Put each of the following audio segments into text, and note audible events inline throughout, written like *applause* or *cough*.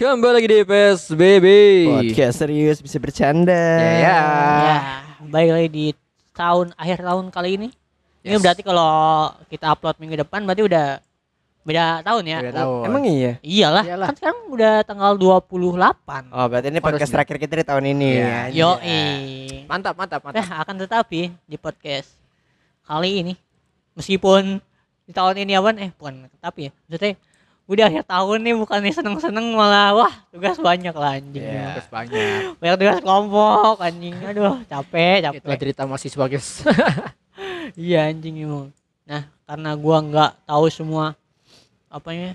Kembali lagi di PSBB. Podcast serius bisa bercanda. Ya, ya. Ya, baik lagi di tahun akhir tahun kali ini. Ini Yes. berarti kalau kita upload minggu depan berarti udah beda tahun ya. Udah tahu. Emang iya? Iyalah, Iyalah. kan sekarang udah tanggal 28. Oh, berarti ini podcast Harusnya. terakhir kita di tahun ini. Iya. ya. Yo, Mantap, mantap, mantap. Nah, akan tetapi di podcast kali ini meskipun di tahun ini apa eh bukan tapi ya maksudnya udah akhir tahun nih bukannya seneng-seneng malah wah tugas banyak lah anjing Iya. Terus banyak. banyak tugas kelompok anjing aduh capek capek Itulah cerita mahasiswa guys. *laughs* Iya anjing emang. Nah, karena gua nggak tahu semua apanya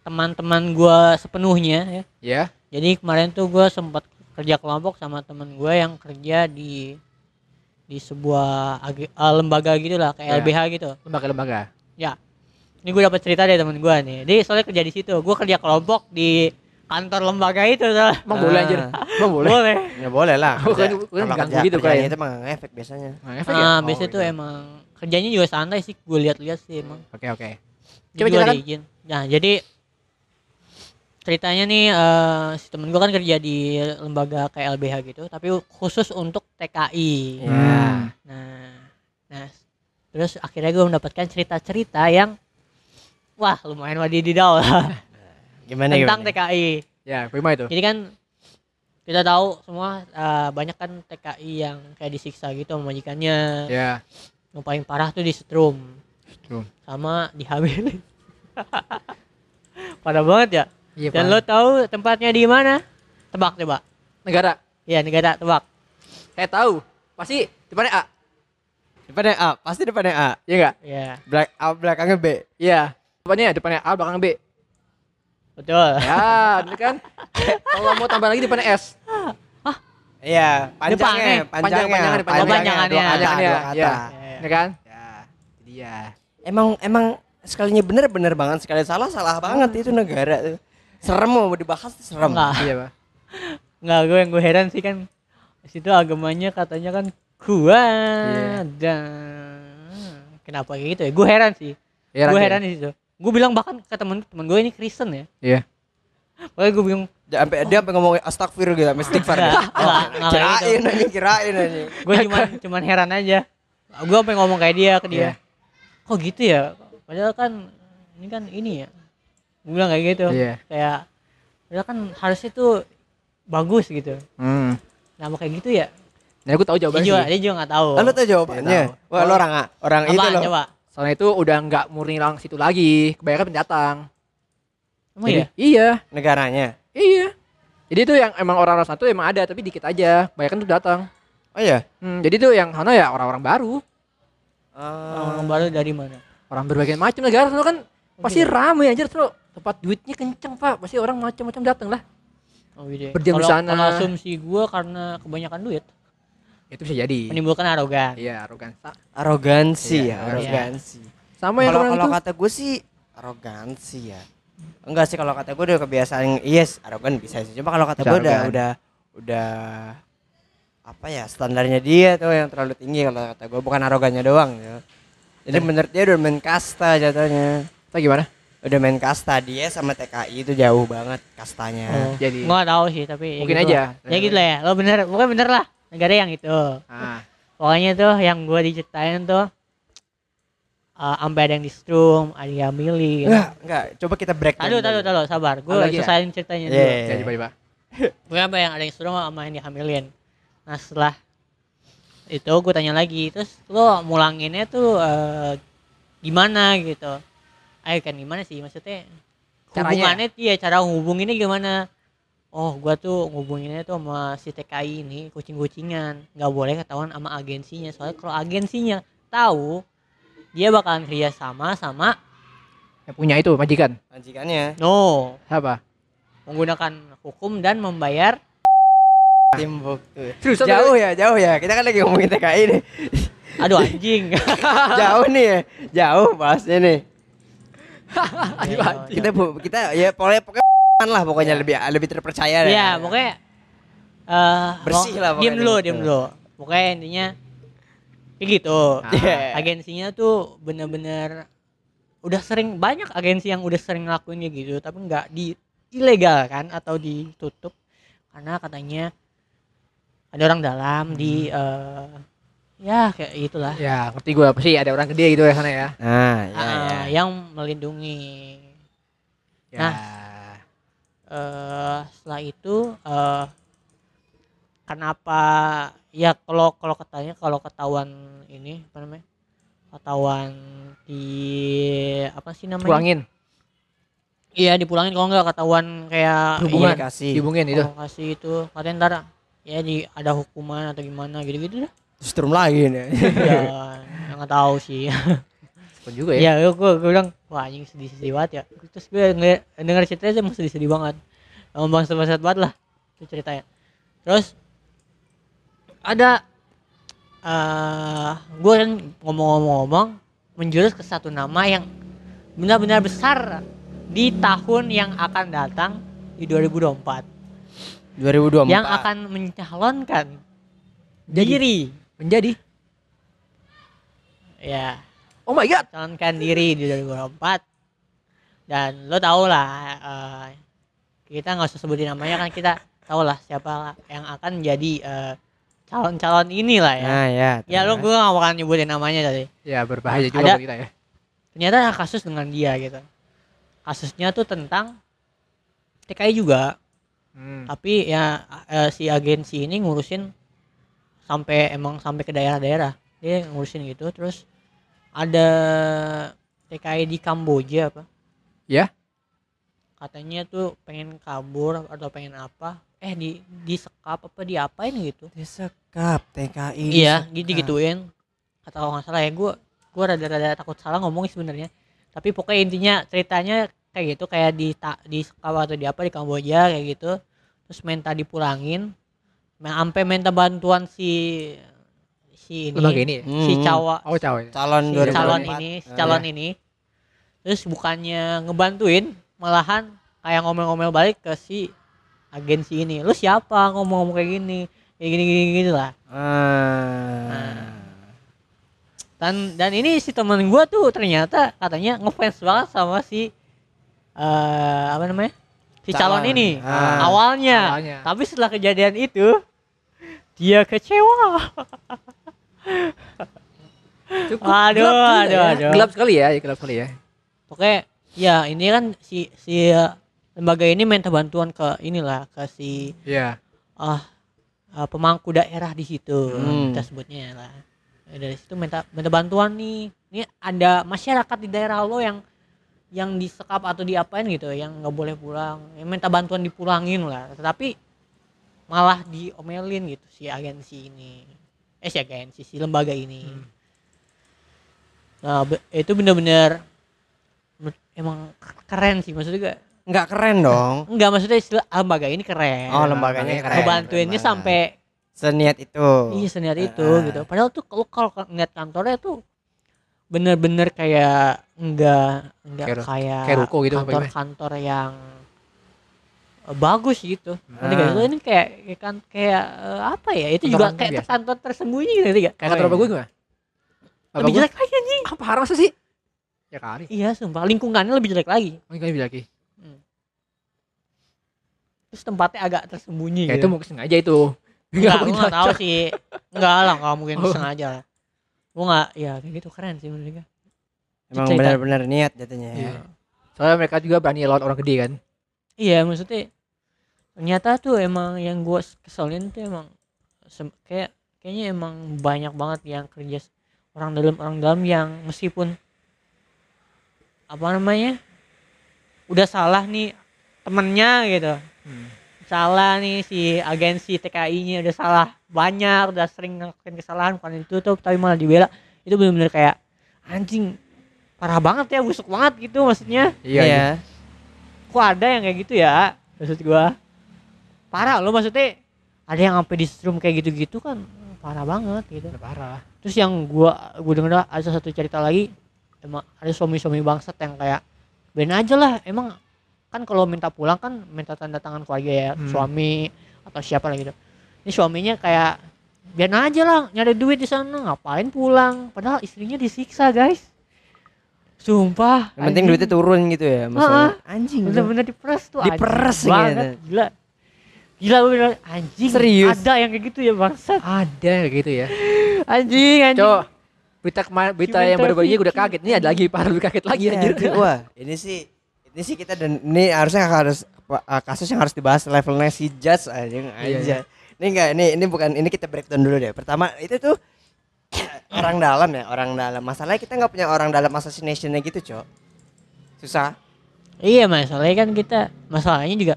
teman-teman gua sepenuhnya ya. ya. Jadi kemarin tuh gua sempat kerja kelompok sama teman gua yang kerja di di sebuah ag- eh, lembaga gitu lah kayak Ya. LBH gitu. Lembaga-lembaga. Ya. Ini gue dapat cerita dari teman gua nih. Dia soalnya kerja di situ. Gua kerja kelompok di kantor lembaga itu tuh. Emang boleh anjir? Emang boleh? Boleh. Ya boleh lah. *laughs* Bukan- kalau ganggu kerja- gitu, kerjanya kayak. Itu emang ngefek biasanya. Nah, efek ya? Nah, Oh, biasanya tuh gitu. emang kerjanya juga santai sih. Gue lihat-lihat sih emang. Oke, oke. Coba Coba ceritakan. diizin. Nah, jadi ceritanya nih eh, si temen gua kan kerja di lembaga kayak LBH gitu, tapi khusus untuk TKI. Iya. Hmm. Nah, nah terus akhirnya gue mendapatkan cerita-cerita yang wah lumayan wadididaw lah *laughs* Gimana tentang gimana? TKI. Ya, bagaimana itu? Jadi kan kita tahu semua eh, banyak kan TKI yang kayak disiksa gitu sama majikannya. Ya. Yang paling parah tuh di setrum Setrum. sama dihamilin. *laughs* Parah banget ya. Iya, Dan lo tahu tempatnya di mana? Tebak coba. negara. Iya negara tebak. Saya tahu. Pasti depannya A. Depannya A, pasti depannya A. Iya enggak? Iya Belak belakangnya B. Iya. Depannya depannya A, belakang B. betul. Ya, bener kan? Kalau mau tambah lagi depannya S. Iya, panjangnya, Depannya. panjangnya, Panjang-panjangan, Oh, panjangannya. dua kata, Panjangannya, dua kata. iya. Iya. Kan? Ya. Itu dia. Emang emang sekalinya bener bener banget sekali salah salah banget itu negara tuh. Serem mau dibahas tuh serem. Enggak. Iya, Pak. Enggak gue yang gue heran sih kan di situ agamanya katanya kan kuat dan kenapa kayak gitu ya? Gue heran sih. Iya, gue heran di situ. Gue bilang bahkan ke temen temen gue ini Kristen ya. Iya. Makanya gue bingung. Dia sampai dia sampai ngomong astagfirullah gitu, sampai istighfar dia. Kirain gitu. aja, kirain aja. Gue cuman cuman heran aja. Gue sampai ngomong kayak dia ke dia. Iya. Kok gitu ya? Padahal kan ini kan ini ya. Gue bilang kayak gitu. Iya. Kayak padahal kan harusnya tuh bagus gitu. Hmm. Nah, mau kayak gitu ya. Nah, aku tahu Dia jawabannya juga, sih. dia juga gak tahu. Oh, lu tau jawabannya? Tahu. Wah, lu orang orang itu Apaan, loh. coba? Soalnya itu udah nggak murni lang situ lagi, kebanyakan pendatang. Emang Jadi, ya? Iya, Negaranya. iya. Jadi itu yang emang orang-orang satu emang ada, tapi dikit aja. Kebanyakan tuh datang. Oh iya. Hmm, jadi tuh yang sana ya orang-orang baru, Orang baru dari mana? orang berbagai macam negara tuh kan pasti Iya. ramai aja tuh. Tempat duitnya kenceng pak, pasti orang macam-macam datang lah. Oh iya. Berdiam di Kalau- sana. Kalau asumsi gua karena kebanyakan duit Itu bisa jadi. menimbulkan arogan. Iya, arogan. Arogansi Iya, ya, iya. arogansi. Sama yang Kalau kata gue sih arogansi ya. Enggak sih kalau kata gue udah kebiasaan yes arogan bisa sih. Cuma kalau kata gue udah udah udah apa ya standarnya dia tuh yang terlalu tinggi kalau kata gue bukan arogannya doang ya. Jadi menurut dia udah main kasta jatuhnya. Kita gimana? Udah main kasta dia sama TKI itu jauh banget kastanya. Oh. Jadi. Gua gak tahu sih tapi ya Mungkin gitu aja. lah. Ya gitu lah ya. Lo bener, pokoknya bener lah. Negara yang itu. Ah, Pokoknya tuh yang gua diceritain tuh eh sampai ada yang di strum, ada yang milih. Enggak, enggak. Coba kita break. Tadu, dulu. tadu, tadu, sabar. Gue Ada lagi ya? ceritanya Iya, dulu. iya. jadi coba coba. Gue sampai yang ada yang strum sama yang dihamilin. Nah setelah itu gue tanya lagi, terus lo mulanginnya tuh eh, gimana gitu? Ayo kan gimana sih maksudnya? Caranya? Hubungannya iya cara hubunginnya gimana? Oh, gua tuh ngubunginnya tuh sama si TKI ini kucing-kucingan, nggak boleh ketahuan sama agensinya. Soalnya kalau agensinya tahu, dia bakalan kerja sama sama Yang punya itu majikan. Majikannya no Siapa? menggunakan hukum dan membayar timbuk tuh. Serius, Jauh ya, jauh ya. Kita kan lagi ngomongin TKI nih. *laughs* aduh anjing *laughs* jauh nih ya. Jauh bahasnya nih. *laughs* Aduh, Iya, anjing. Kita bu- kita ya pokoknya pokoknya lah pokoknya lebih lebih terpercaya deh. Iya, pokoknya eh Bersih lah Diem pokoknya dulu, gitu. diem dulu. Pokoknya intinya kayak gitu. Ah. Iya. Agensinya tuh bener-bener udah sering banyak agensi yang udah sering ngelakuin kayak gitu, tapi nggak di ilegal kan atau ditutup karena katanya ada orang dalam di eh, ya kayak itulah Ya, ngerti gue apa sih ada orang gede gitu ya sana ya. Nah, ya, Ah, ya. yang melindungi Ya. Nah. Eh setelah itu eh kenapa ya kalau kalau katanya kalau ketahuan ini apa namanya ketahuan di apa sih namanya Pulangin, iya dipulangin kalau nggak ketahuan kayak Hubungan. Komunikasi. dihubungin itu. kasih itu katanya ntar ya di ada hukuman atau gimana gitu gitu dah Justru lagi nih. ya ya nggak tahu sih *laughs* Pun juga ya. ya gue gue bilang wah anjing sedih sedih banget ya terus gue ngeliat denger ceritanya emang sedih sedih banget emang bangsat banget lah itu ceritanya terus ada eh gue kan ngomong-ngomong menjurus ke satu nama yang benar-benar besar di tahun yang akan datang di 2024 2024. yang akan mencalonkan Jadi. diri Menjadi. ya Oh my god. calonkan diri di 2024 dan lo tau lah eh, kita nggak usah sebutin namanya kan kita tau lah siapa yang akan jadi eh, calon-calon ini lah ya Nah, ya. ya lo gue gak bakal nyebutin namanya tadi Ya berbahaya juga Ada- buat kita ya. ternyata ada kasus dengan dia gitu kasusnya tuh tentang TKI juga Hmm. tapi ya eh, si agensi ini ngurusin sampai emang sampai ke daerah-daerah dia ngurusin gitu terus ada TKI di Kamboja apa Ya. katanya tuh pengen kabur atau pengen apa eh di disekap apa diapain gitu Disekap TKI. iya disekap. gitu gituin kata kalau nggak salah ya gue gue rada-rada takut salah ngomong sebenarnya tapi pokoknya intinya ceritanya kayak gitu kayak di ta- di sekap atau di apa di Kamboja kayak gitu terus minta dipulangin sampai minta bantuan si si ini Lembaga ini ya. si Hmm. cawa Oh cawe. Calon si 2024. calon ini si calon ya. ini terus bukannya ngebantuin malahan kayak ngomel-ngomel balik ke si agensi ini lu siapa ngomong-ngomong kayak gini kayak gini gini gitu lah Ah. dan dan ini si temen gua tuh ternyata katanya ngefans banget sama si eh apa namanya si calon, Calon. ini Ah. awalnya. Awalnya. tapi setelah kejadian itu dia kecewa *laughs* Cukup Aduh, gelap aduh, ya. aduh. Gelap sekali ya, gelap sekali ya. Oke, ya ini kan si si uh, lembaga ini minta bantuan ke inilah ke si Iya. ah uh, pemangku daerah di situ Hmm. kita sebutnya lah. Ya, Dari situ minta minta bantuan nih. Ini ada masyarakat di daerah lo yang yang disekap atau diapain gitu yang nggak boleh pulang. Yang minta bantuan dipulangin lah. Tetapi malah diomelin gitu si agensi ini. Eh si agensi si lembaga ini. Hmm. Nah, itu bener-bener menurut- emang keren sih maksudnya gak Nggak keren dong. *laughs* enggak maksudnya istilah lembaga ini keren Oh, lembaganya keren. ngebantuinnya sampai Seniat itu. iya seniat itu Ah. gitu padahal tuh kalau kalau ngeliat kantornya tuh bener-bener kayak enggak enggak Kayak ru- kayak, kayak ruko gitu, kantor-kantor yang eh, bagus gitu Ngerti gak? Ah. Ini kayak kayak kan kayak eh, apa ya itu juga kayak kantor tersembunyi gitu gak Kayak kantor Oh, bapak iya. gue gimana? Bapak lebih jelek lagi anjing apa parah masa sih? Ya kali. iya sumpah lingkungannya lebih jelek lagi Oh, ini bilang lagi. terus tempatnya agak tersembunyi Ya gitu. itu mungkin sengaja itu. Enggak, mungkin gue nggak tahu sih. Enggak lah, nggak mungkin Oh. sengaja lah. Gue nggak, ya kayak gitu keren sih menurut gue. Emang benar-benar niat jatuhnya ya. Iya. Soalnya mereka juga berani lawan orang gede kan. Iya, maksudnya ternyata tuh emang yang gue keselin tuh emang kayak kayaknya emang banyak banget yang kerja orang dalam orang dalam yang meskipun apa namanya udah salah nih temennya gitu Hmm. salah nih si agensi TKI-nya udah salah banyak udah sering ngelakuin kesalahan bukan itu tuh tapi malah dibela itu bener-bener kayak anjing parah banget ya busuk banget gitu maksudnya Iya. iya. kok ada yang kayak gitu ya maksud gua parah lo maksudnya ada yang sampai di strum kayak gitu-gitu kan parah banget gitu Udah parah. terus yang gua gua denger ada satu cerita lagi emang ada suami-suami bangsat yang kayak ben aja lah emang kan kalau minta pulang kan minta tanda tangan keluarga ya Hmm. suami atau siapa lah gitu ini suaminya kayak biar aja lah nyari duit di sana ngapain pulang padahal istrinya disiksa guys sumpah Yang penting duitnya turun gitu ya maksudnya. Anjing. bener-bener diperes tuh anjing. Diperes banget gitu. gila gila gue bilang anjing Serius? ada yang kayak gitu ya bangsat Ada gitu ya. *laughs* anjing anjing Cok, berita kemarin berita yang baru-baru ini gue udah kaget. Ini ada lagi parah lebih kaget lagi Iya, anjir. anjing. Wah, ini sih ini sih kita dan ini harusnya harus uh, kasus yang harus dibahas levelnya si judge anjing Iya, aja. Ini enggak ini ini bukan ini kita breakdown dulu deh. Pertama itu tuh *coughs* orang dalam ya, orang dalam. Masalahnya kita nggak punya orang dalam assassination-nya gitu, Cok. Susah. Iya masalahnya kan kita masalahnya juga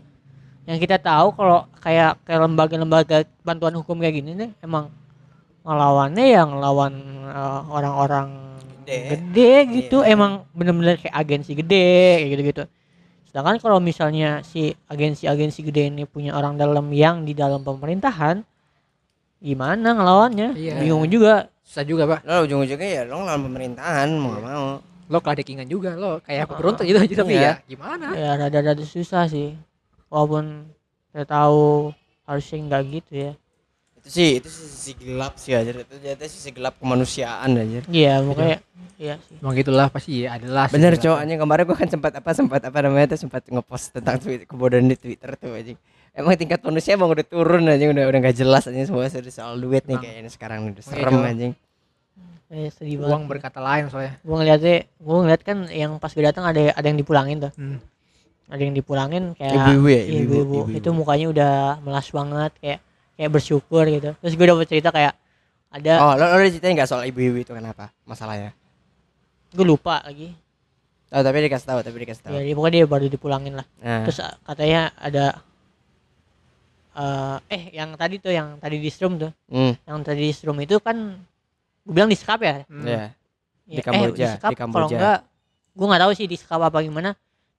yang kita tahu kalau kayak kayak lembaga-lembaga bantuan hukum kayak gini nih emang ngelawannya yang ngelawan eh, orang-orang Gede. gede gitu Iya. emang bener-bener kayak agensi gede kayak gitu-gitu. Sedangkan kalau misalnya si agensi-agensi gede ini punya orang dalam yang di dalam pemerintahan gimana ngelawannya? Iya. Bingung juga. Susah juga, Pak. Lo ujung-ujungnya ya lo ngelawan pemerintahan mau gak mau. Lo keladekingan juga lo kayak aku beruntung gitu aja tapi Iya. ya gimana? Ya rada-rada susah sih. Walaupun saya tahu harusnya nggak gitu ya. Itu sih itu sih sisi gelap sih aja. Itu jatuh sisi gelap kemanusiaan aja. Iya, makanya iya sih. Emang gitulah pasti ya adalah. Bener segala- cowok anjing kemarin gua kan sempat apa sempat apa namanya tuh sempat ngepost tentang tweet kebodohan di Twitter tuh anjing. Emang tingkat manusia emang udah turun anjing udah udah gak jelas anjing semua sudah soal duit nih kayaknya sekarang udah Oke, serem Cok. anjing. Eh, sedih banget. Uang berkata lain soalnya. Gua ngeliatnya, gua ngeliat kan yang pas gue datang ada ada yang dipulangin tuh. Hmm. Ada yang dipulangin kayak Ibu-ibu ya, iya, ibu-ibu. Itu mukanya udah melas banget kayak kayak bersyukur gitu. Terus gue dapet cerita kayak ada Oh, lo lo udah ceritain gak soal ibu-ibu itu kenapa? Masalahnya. gue lupa lagi. Oh, tapi dikasih tahu, tapi dikasih tahu. Ya, dia- pokoknya dia baru dipulangin lah. Nah, Terus uh, katanya ada eh eh yang tadi tuh yang tadi di stream tuh. hmm, Yang tadi di stream itu kan gue bilang di skap ya. Hmm. ya. Di Ya, Kamboja, eh, Sekap di Kalau Kamboja. enggak, gue nggak tahu sih di Sekap apa gimana.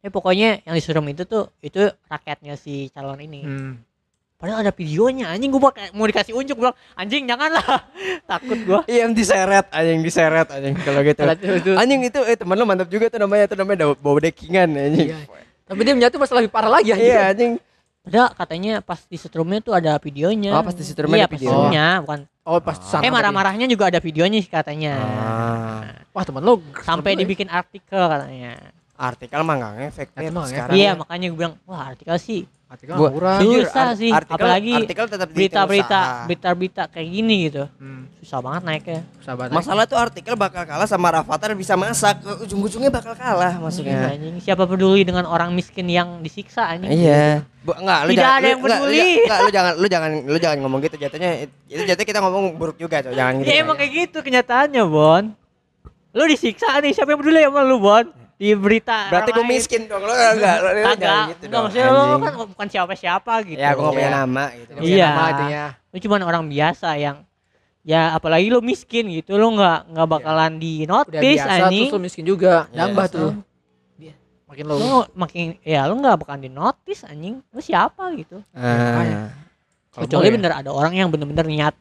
Tapi pokoknya yang disuruh itu tuh itu rakyatnya si calon ini. Hmm. Padahal ada videonya anjing gue mau dikasih unjuk gue bilang anjing janganlah *laughs* takut gue. Iya, diseret anjing diseret anjing kalau gitu. Anjing itu eh teman lo mantap juga tuh namanya tuh namanya bawa dekingan anjing. Iya. Tapi dia menyatu masalah lebih parah lagi anjir. Iya anjing. Padahal katanya pas di setrumnya tuh ada videonya. Oh, pas di setrumnya iya, ada videonya. setrumnya, bukan. Oh pas Ah. sana. eh marah-marahnya juga ada videonya sih katanya. Ah. Wah temen lo Sampai ya. dibikin artikel katanya. Artikel mah nggak ngefek sekarang. Iya ya. makanya gue bilang wah artikel sih Artikel Gua- murah. Jujur, susah ar- sih artikel- apalagi artikel tetap dihitung berita-berita usaha. berita-berita kayak gini gitu Hmm. susah banget naiknya Sahabat. Masalah tuh artikel bakal kalah sama Rafathar bisa masak, ujung-ujungnya bakal kalah Iya, maksudnya. anjing. siapa peduli dengan orang miskin yang disiksa anjing Iya. Bu, enggak, lu Tidak jangan, ada yang lu, enggak, lu, peduli. enggak, lu jangan lu jangan lu jangan ngomong gitu jatuhnya itu jatuhnya kita ngomong buruk juga, coy. Jangan gitu. ya emang kayak gitu kenyataannya Bon lu disiksa nih siapa yang peduli sama lu Bon di berita Berarti gue miskin dong. Lu enggak, jangan kagak gitu enggak dong. maksudnya lu anjing. kan bukan siapa-siapa gitu Ya, gue enggak punya Iya. nama gitu. Iya. nama itunya. lu cuman orang biasa yang ya apalagi lu miskin gitu lu nggak nggak bakalan di Udah notice biasa anjing terus lo miskin juga. Iya. Nambah tuh. Dia makin lo. lu makin ya lu nggak bakalan di notice anjing lu siapa gitu Ah. Kalau kecuali ya, bener ada orang yang bener-bener niat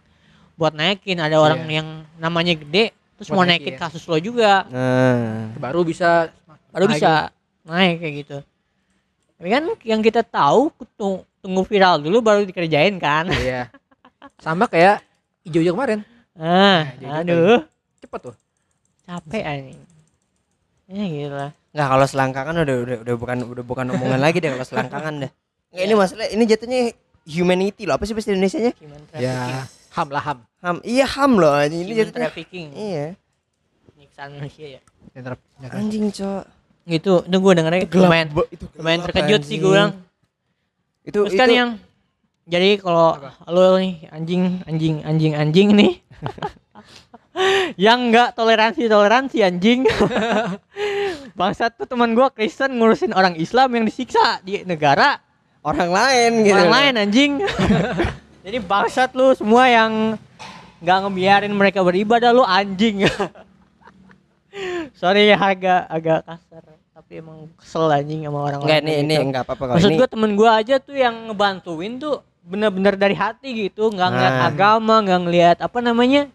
buat naikin ada orang Iya. yang namanya gede terus Buat mau naikin kasus lo juga Nah. baru bisa baru naik. bisa naik kayak gitu tapi kan yang kita tahu tung- tunggu viral dulu baru dikerjain kan Iya. Sama kayak hijau-hijau kemarin. ah kayak aduh Cepet tuh. capek anjing ya gitu lah Enggak kalau selangkangan udah udah udah bukan udah bukan omongan lagi deh kalau selangkangan dah. Nggak, ini masalah ini jatuhnya humanity loh. Apa sih bahasa Indonesianya? human Ya. Ham lah ham. Ham. Iya ham loh anjing. Ini human jatuhnya. trafficking Iya. penyiksaan manusia ya Anjing, Cok. Gitu. Itu gue dengernya lumayan Ba- itu lumayan gelap, terkejut sih gue anjing. bilang. Itu terus itu kan yang jadi kalau lo nih anjing anjing anjing anjing nih *laughs* yang enggak toleransi toleransi anjing. *laughs* Bangsat tuh teman gua Kristen ngurusin orang Islam yang disiksa di negara orang lain gitu. orang lain anjing. *laughs* Jadi bangsat lu semua yang nggak ngebiarin mereka beribadah lu anjing sorry ya agak agak kasar tapi emang kesel anjing sama orang Enggak ini ini enggak apa-apa kalau Maksud ini. gua temen gua aja tuh yang ngebantuin tuh bener-bener dari hati gitu, nggak ngeliat Nah. agama, nggak ngeliat apa namanya,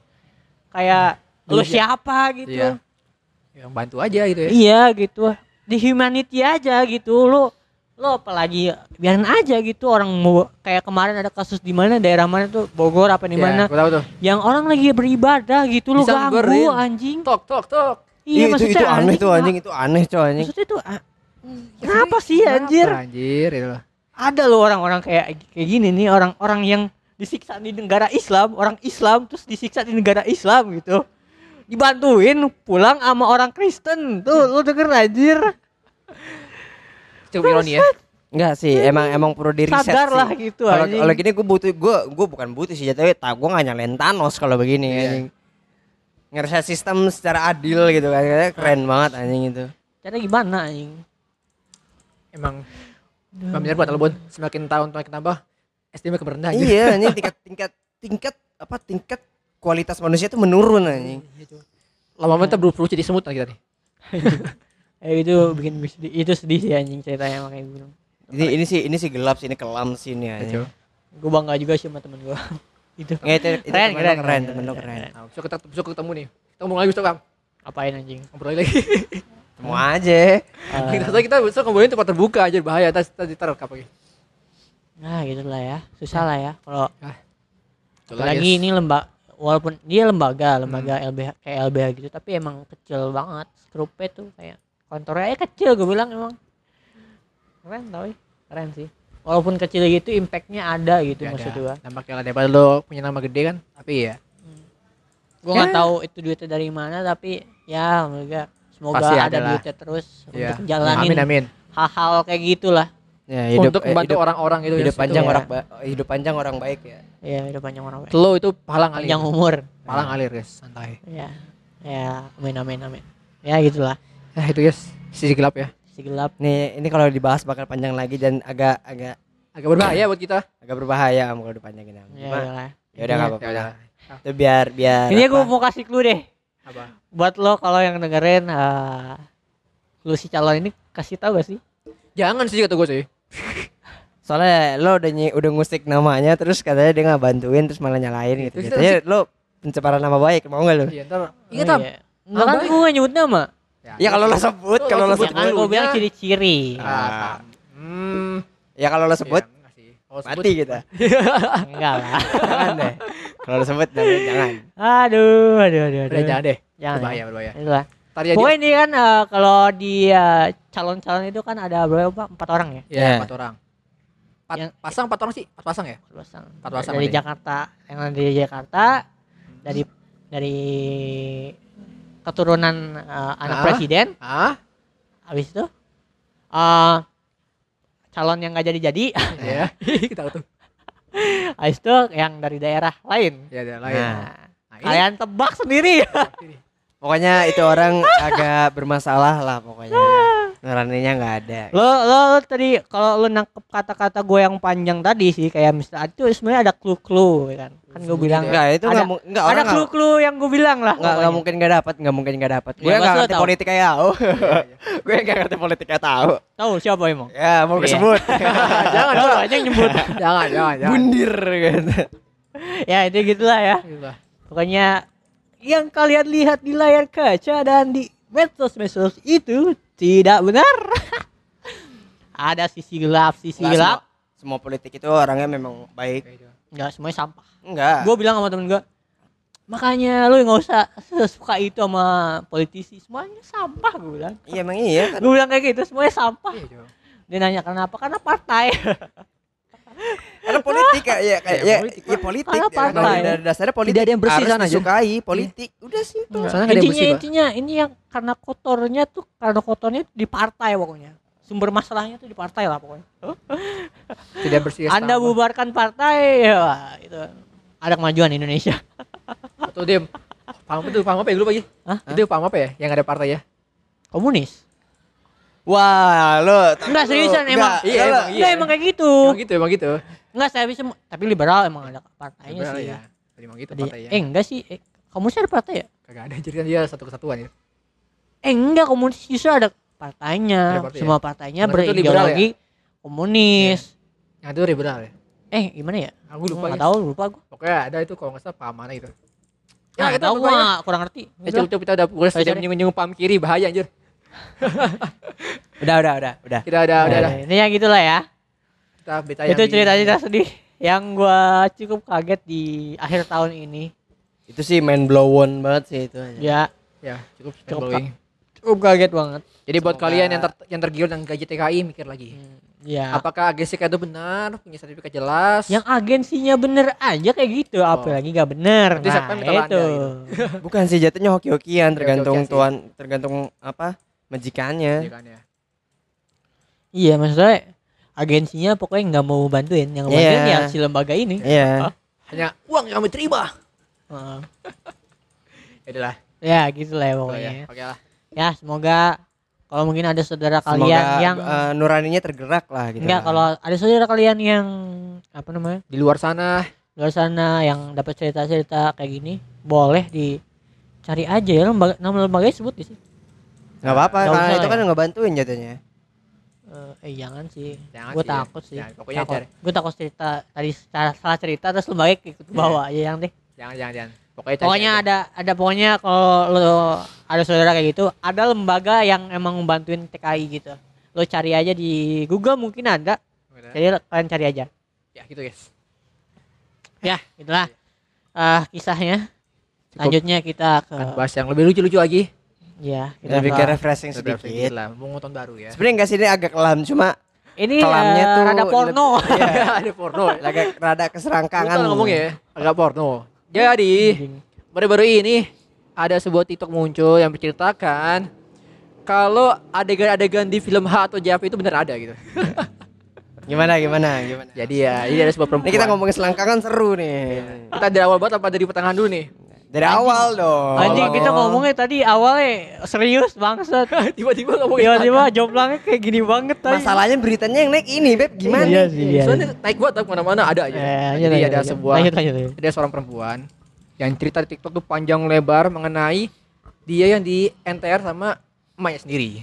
kayak lu Iya. siapa gitu. Iya. Yang bantu aja gitu ya. Iya gitu, di humanity aja gitu, lu lo apalagi biarin aja gitu orang mau kayak kemarin ada kasus di mana daerah mana tuh Bogor apa di Iya, mana tuh. yang orang lagi beribadah gitu lu ganggu anjing Tok tok tok. Iya, itu itu aneh aneh, tuh anjing itu aneh coy anjing Maksudnya ah, kenapa sih anjir? Kenapa, anjir itu loh. Ada loh orang-orang kayak kayak gini nih, orang-orang yang disiksa di negara Islam, orang Islam terus disiksa di negara Islam gitu. Dibantuin pulang sama orang Kristen. Tuh, lu denger anjir. Cukup ironi ya. Enggak sih emang emang perlu di reset Sadar sih. lah gitu kalau anjing. kalau gini gue butuh gue gue bukan butuh sih jatuhnya tak gue nggak nyalain Thanos kalau begini Iya. Ngereset sistem secara adil gitu kan Kayaknya keren banget anjing itu Cara gimana anjing? Emang Bang bener buat Albon semakin tahun semakin tambah SD makin anjir. iya anjing *laughs* tingkat tingkat tingkat apa tingkat kualitas manusia tuh menurun anjing Lama-lama kita berubah jadi semut lah kita nih. Eh itu bikin sedih. Itu sedih sih anjing ceritanya makanya gue bilang. ini ini sih ini sih gelap sih ini kelam sih ini anjing Gue bangga juga sih sama temen gue. *laughs* itu. Nggak, itu, Keren, keren, keren, keren, temen lo keren, keren. keren. Nah, besok kita besok ketemu nih. Kita ngomong lagi besok Bang. Apain anjing? Ngobrol lagi. *laughs* Temu aja. *laughs* Kita kita besok ngobrolin tempat terbuka anjir bahaya. Tas tadi taruh apa nah gitu lah ya. Susah lah ya. Kalau lagi ini lembaga walaupun dia lembaga lembaga Hmm. LBH kayak LBH gitu tapi emang kecil banget grupnya tuh kayak kantornya ya kecil gue bilang emang keren tau keren sih walaupun kecil gitu impactnya ada gitu Gak maksud gua Dampaknya lah daripada lo punya nama gede kan. Tapi ya gue nggak tahu itu duitnya dari mana tapi ya semoga semoga Pasti ada ada lah. duitnya terus ya. untuk menjalanin Amin amin. hal-hal kayak gitulah Ya, hidup Untuk eh, membantu hidup, orang-orang itu. hidup ya. panjang Itu orang ba- hidup panjang orang baik ya. ya hidup panjang orang baik. Lo itu palang alir. panjang umur Palang alir guys. Santai. ya ya amin amin amin ya gitulah Nah itu guys. Sisi gelap ya. Si gelap Nih, ini kalau dibahas bakal panjang lagi dan agak agak Agak berbahaya buat kita. agak berbahaya kalau dipanjangin. Ya Cuma, udahlah. ya udah enggak apa-apa. Ya udah. Itu biar biar ini apa, gue mau kasih clue deh Apa? buat lo kalau yang dengerin eh lu si calon ini kasih tahu gak sih Jangan sih kata gue sih. *laughs* soalnya lo udah ny- udah ngusik namanya terus katanya dia nggak bantuin terus malah nyalain gitu. Jatuhnya lo pencemaran nama baik mau nggak lo? Iya ntar. Ingat Oh, iya. Enggak kan gue gak nyebut nama Ya kalau lo sebut, Lo kalau lo sebut ya kan sebut, gue bilang ciri-ciri Ah, hmm. ya kalau lo sebut enggak sih. Kalau sebut- mati kita. *laughs* enggak lah jangan deh. Kalau lo sebut jangan. jangan. aduh aduh aduh aduh Udah jangan deh. Jangan. Berbahaya, berbahaya. Itulah. Ntar ya Pokoknya ini kan eh, kalau di eh, calon-calon itu kan ada berapa? Empat orang ya? Ya. Iya, empat orang. Empat Yang- pasang empat orang sih, empat pasang ya? Empat pasang. Empat pasang dari ya? Jakarta, yang ada di Jakarta, dari dari keturunan eh, anak Ah. presiden, Ah, habis itu eh calon yang nggak jadi-jadi, ya. *laughs* Kita tuh. habis itu yang dari daerah lain. Ya, ada lain. Nah. Nah, Kalian tebak sendiri. Pokoknya itu orang *laughs* agak bermasalah lah pokoknya. Nuraninya nggak ada. lo, lo, lo tadi kalau lo nangkep kata-kata gue yang panjang tadi sih kayak misalnya itu sebenarnya ada clue-clue ya kan kan gue bilang Enggak, itu ada- enggak mu- enggak ada clue-clue yang gue bilang lah enggak enggak mungkin enggak dapat, enggak mungkin enggak dapat. Gue Ya, enggak pasti lo ngerti politik kayak tahu. Gue enggak ngerti politik kayak tahu. tahu siapa emang Ya, mau gue Iya. sebut. *laughs* jangan, jangan. aja nyebut *laughs* Jangan, jangan, jangan. Bundir gitu. ya itu gitulah ya pokoknya yang kalian lihat di layar kaca dan di medsos-medsos itu tidak benar. *laughs* Ada sisi gelap sisi Enggak, gelap. semua, semua politik itu orangnya memang baik. nggak semuanya sampah. Enggak. gue bilang sama temen gue makanya lu nggak usah suka itu sama politisi semuanya sampah gue bilang. Iya emang iya kan. gue bilang kayak gitu semuanya sampah. Iya, dia nanya kenapa? Karena partai *laughs* Karena politik kayak ya kayak Iya, ya, politik. ya politik. Karena ya. partai. Dari dasarnya politik. Tidak ada yang bersih sana aja. disukai politik. Udah simpel. Nggak ada yang intinya bersih, intinya ini yang karena kotornya tuh karena kotornya di partai pokoknya sumber masalahnya tuh di partai lah pokoknya *laughs* Tidak bersih. anda sama. bubarkan partai ya itu ada kemajuan Indonesia *laughs* Tuh dia paham itu paham apa ya dulu pagi? Hah? Itu paham apa ya? Yang ada partai ya? komunis Wah, lo Enggak, seriusan, emang. Iya, emang iya. Emang kayak gitu Emang gitu, emang gitu. Enggak saya bisa tapi liberal emang ada partainya Benar, sih ya. Tadi emang gitu Tadi- partainya. eh enggak sih eh, komunis ada partai ya Kagak ada jadi kan dia satu kesatuan ya. eh enggak komunis justru ada partainya Ada partai ya? semua partainya Mereka tuh liberal berideologi komunis Yang itu liberal ya. eh gimana ya Aku lupa nggak ya. tahu lupa gua Pokoknya ada itu kalau nggak salah paham mana gitu. ya itu tahu pokoknya. gua kurang ngerti Eh, cukup, cukup kita udah Sorry, sudah menyinggung paham kiri bahaya anjir. *laughs* Udah, udah, udah, udah. Kita udah udah udah. ini yang gitulah ya Kita beta itu cerita-cerita sedih yang gua cukup kaget di akhir tahun ini Itu sih main blow on banget sih itu. ya Ya, cukup cukup blowing. cukup kaget banget Jadi buat Semoga- kalian yang ter yang tergiur dengan gaji TKI mikir lagi. ya Apakah agensi itu benar, punya sertifikat jelas? yang agensinya bener aja kayak gitu apalagi gak bener Berarti siapa nah yang itu Belanda *laughs* Bukan sih jatuhnya hoki-hokian tergantung tuan tergantung apa majikannya. Iya kan ya. iya maksudnya agensinya pokoknya nggak mau bantuin yang Iya. bantuin ya si lembaga ini Iya. Hanya uang yang kami terima. Heeh. *laughs* Ya udah lah. ya gitu lah ya Oh, pokoknya ya. Oke lah. ya semoga kalau mungkin ada saudara Semoga kalian yang eh, nuraninya tergerak lah gitu. enggak kalau ada saudara kalian yang apa namanya Di luar sana luar sana yang dapat cerita-cerita kayak gini boleh dicari aja ya lembaga nama lembaganya sebut di sih nggak apa-apa Nggak karena itu ya. kan ngebantuin jatuhnya. Eh, eh jangan sih Jangan gue ya. takut sih Jangan, pokoknya takut. cari. gue takut cerita tadi salah, salah cerita terus lembaga ikut ke bawah aja yang deh jangan jangan jangan. Pokoknya cari pokoknya aja. ada ada pokoknya kalau lo ada saudara kayak gitu ada lembaga yang emang membantuin TKI gitu lo cari aja di Google mungkin ada Udah. jadi kalian cari aja Ya gitu guys. ya itulah eh kisahnya Cukup lanjutnya kita ke akan bahas yang lebih lucu-lucu lagi. Ya kita Lebih ke- refreshing Sedikit sedikit. lah, mau nonton baru ya. Sebenarnya enggak sih ini agak kelam cuma ini kelamnya eh, tuh rada porno *laughs* Iya, *laughs* ada porno. ya. agak rada keserangkangan. Bukan ngomong ya, agak porno. Jadi, Anjing. baru-baru ini ada sebuah TikTok muncul yang menceritakan kalau adegan-adegan di film H atau JP itu benar ada gitu. *laughs* Gimana gimana gimana. Jadi ya, ini ada sebuah perempuan. Ini kita ngomongin selangkangan seru nih. Kita dari awal banget apa dari pertengahan dulu nih? Dari awal dong. Anjing kita ngomongnya tadi awalnya serius bangsat. *laughs* Tiba-tiba ngomongin Tiba-tiba joblannya kayak gini banget tadi. Masalahnya beritanya yang naik ini, Beb. Gimana? Iya sih, iya. Soalnya naik banget tapi mana-mana ada aja. Eh, lanjut, Jadi lanjut, ada lanjut. sebuah lanjut, lanjut, lanjut. ada seorang perempuan yang cerita di TikTok tuh panjang lebar mengenai dia yang di NTR sama emaknya sendiri. *laughs*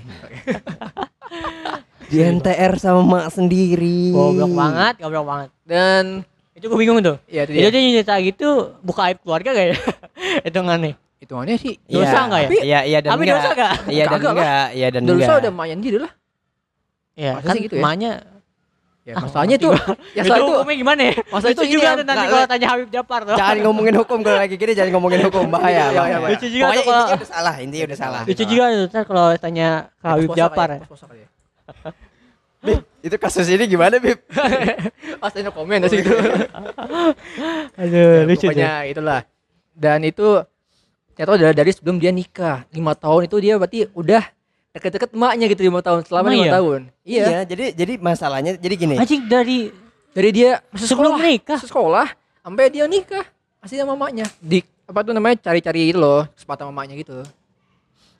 Di NTR sama mak sendiri. Goblok banget, goblok banget. Dan Itu gue bingung tuh. ya itu dia. dia cerita gitu buka aib keluarga gak ya? *laughs* Hitungannya. Hitungannya sih Dosa nggak ya? Iya, iya dan enggak. dosa gak? Iya dan enggak, iya dan dosa enggak. udah emaknya sendiri lah. Ya, Masa kan sih gitu ya? emaknya Ya Ah, masalahnya gua. ya itu soal itu hukumnya gimana ya? Masa Lucu itu ini juga tuh nanti kalau tanya Habib Japar tuh. Jangan ngomongin hukum kalau lagi gini jangan ngomongin hukum bahaya. *laughs* Iya, iya, bahaya. iya. Lucu juga Pokoknya kalau udah salah, intinya udah salah. lucu juga ntar kalau tanya ke Habib Pos-posan Japar. ya. ya, ya. *laughs* Bib, itu kasus ini gimana, Bib? *laughs* Pasti ada komen di situ. Aduh, lucu pokoknya itulah. Dan itu ternyata udah dari sebelum dia nikah. Lima tahun itu dia berarti udah deket-deket emaknya gitu lima tahun selama lima iya? tahun. Iya. jadi jadi masalahnya jadi gini. Anjing dari Dari dia masih sebelum sekolah, nikah. sekolah sampai dia nikah masih sama mamanya. Di apa tuh namanya cari-cari itu loh kesempatan mamanya gitu.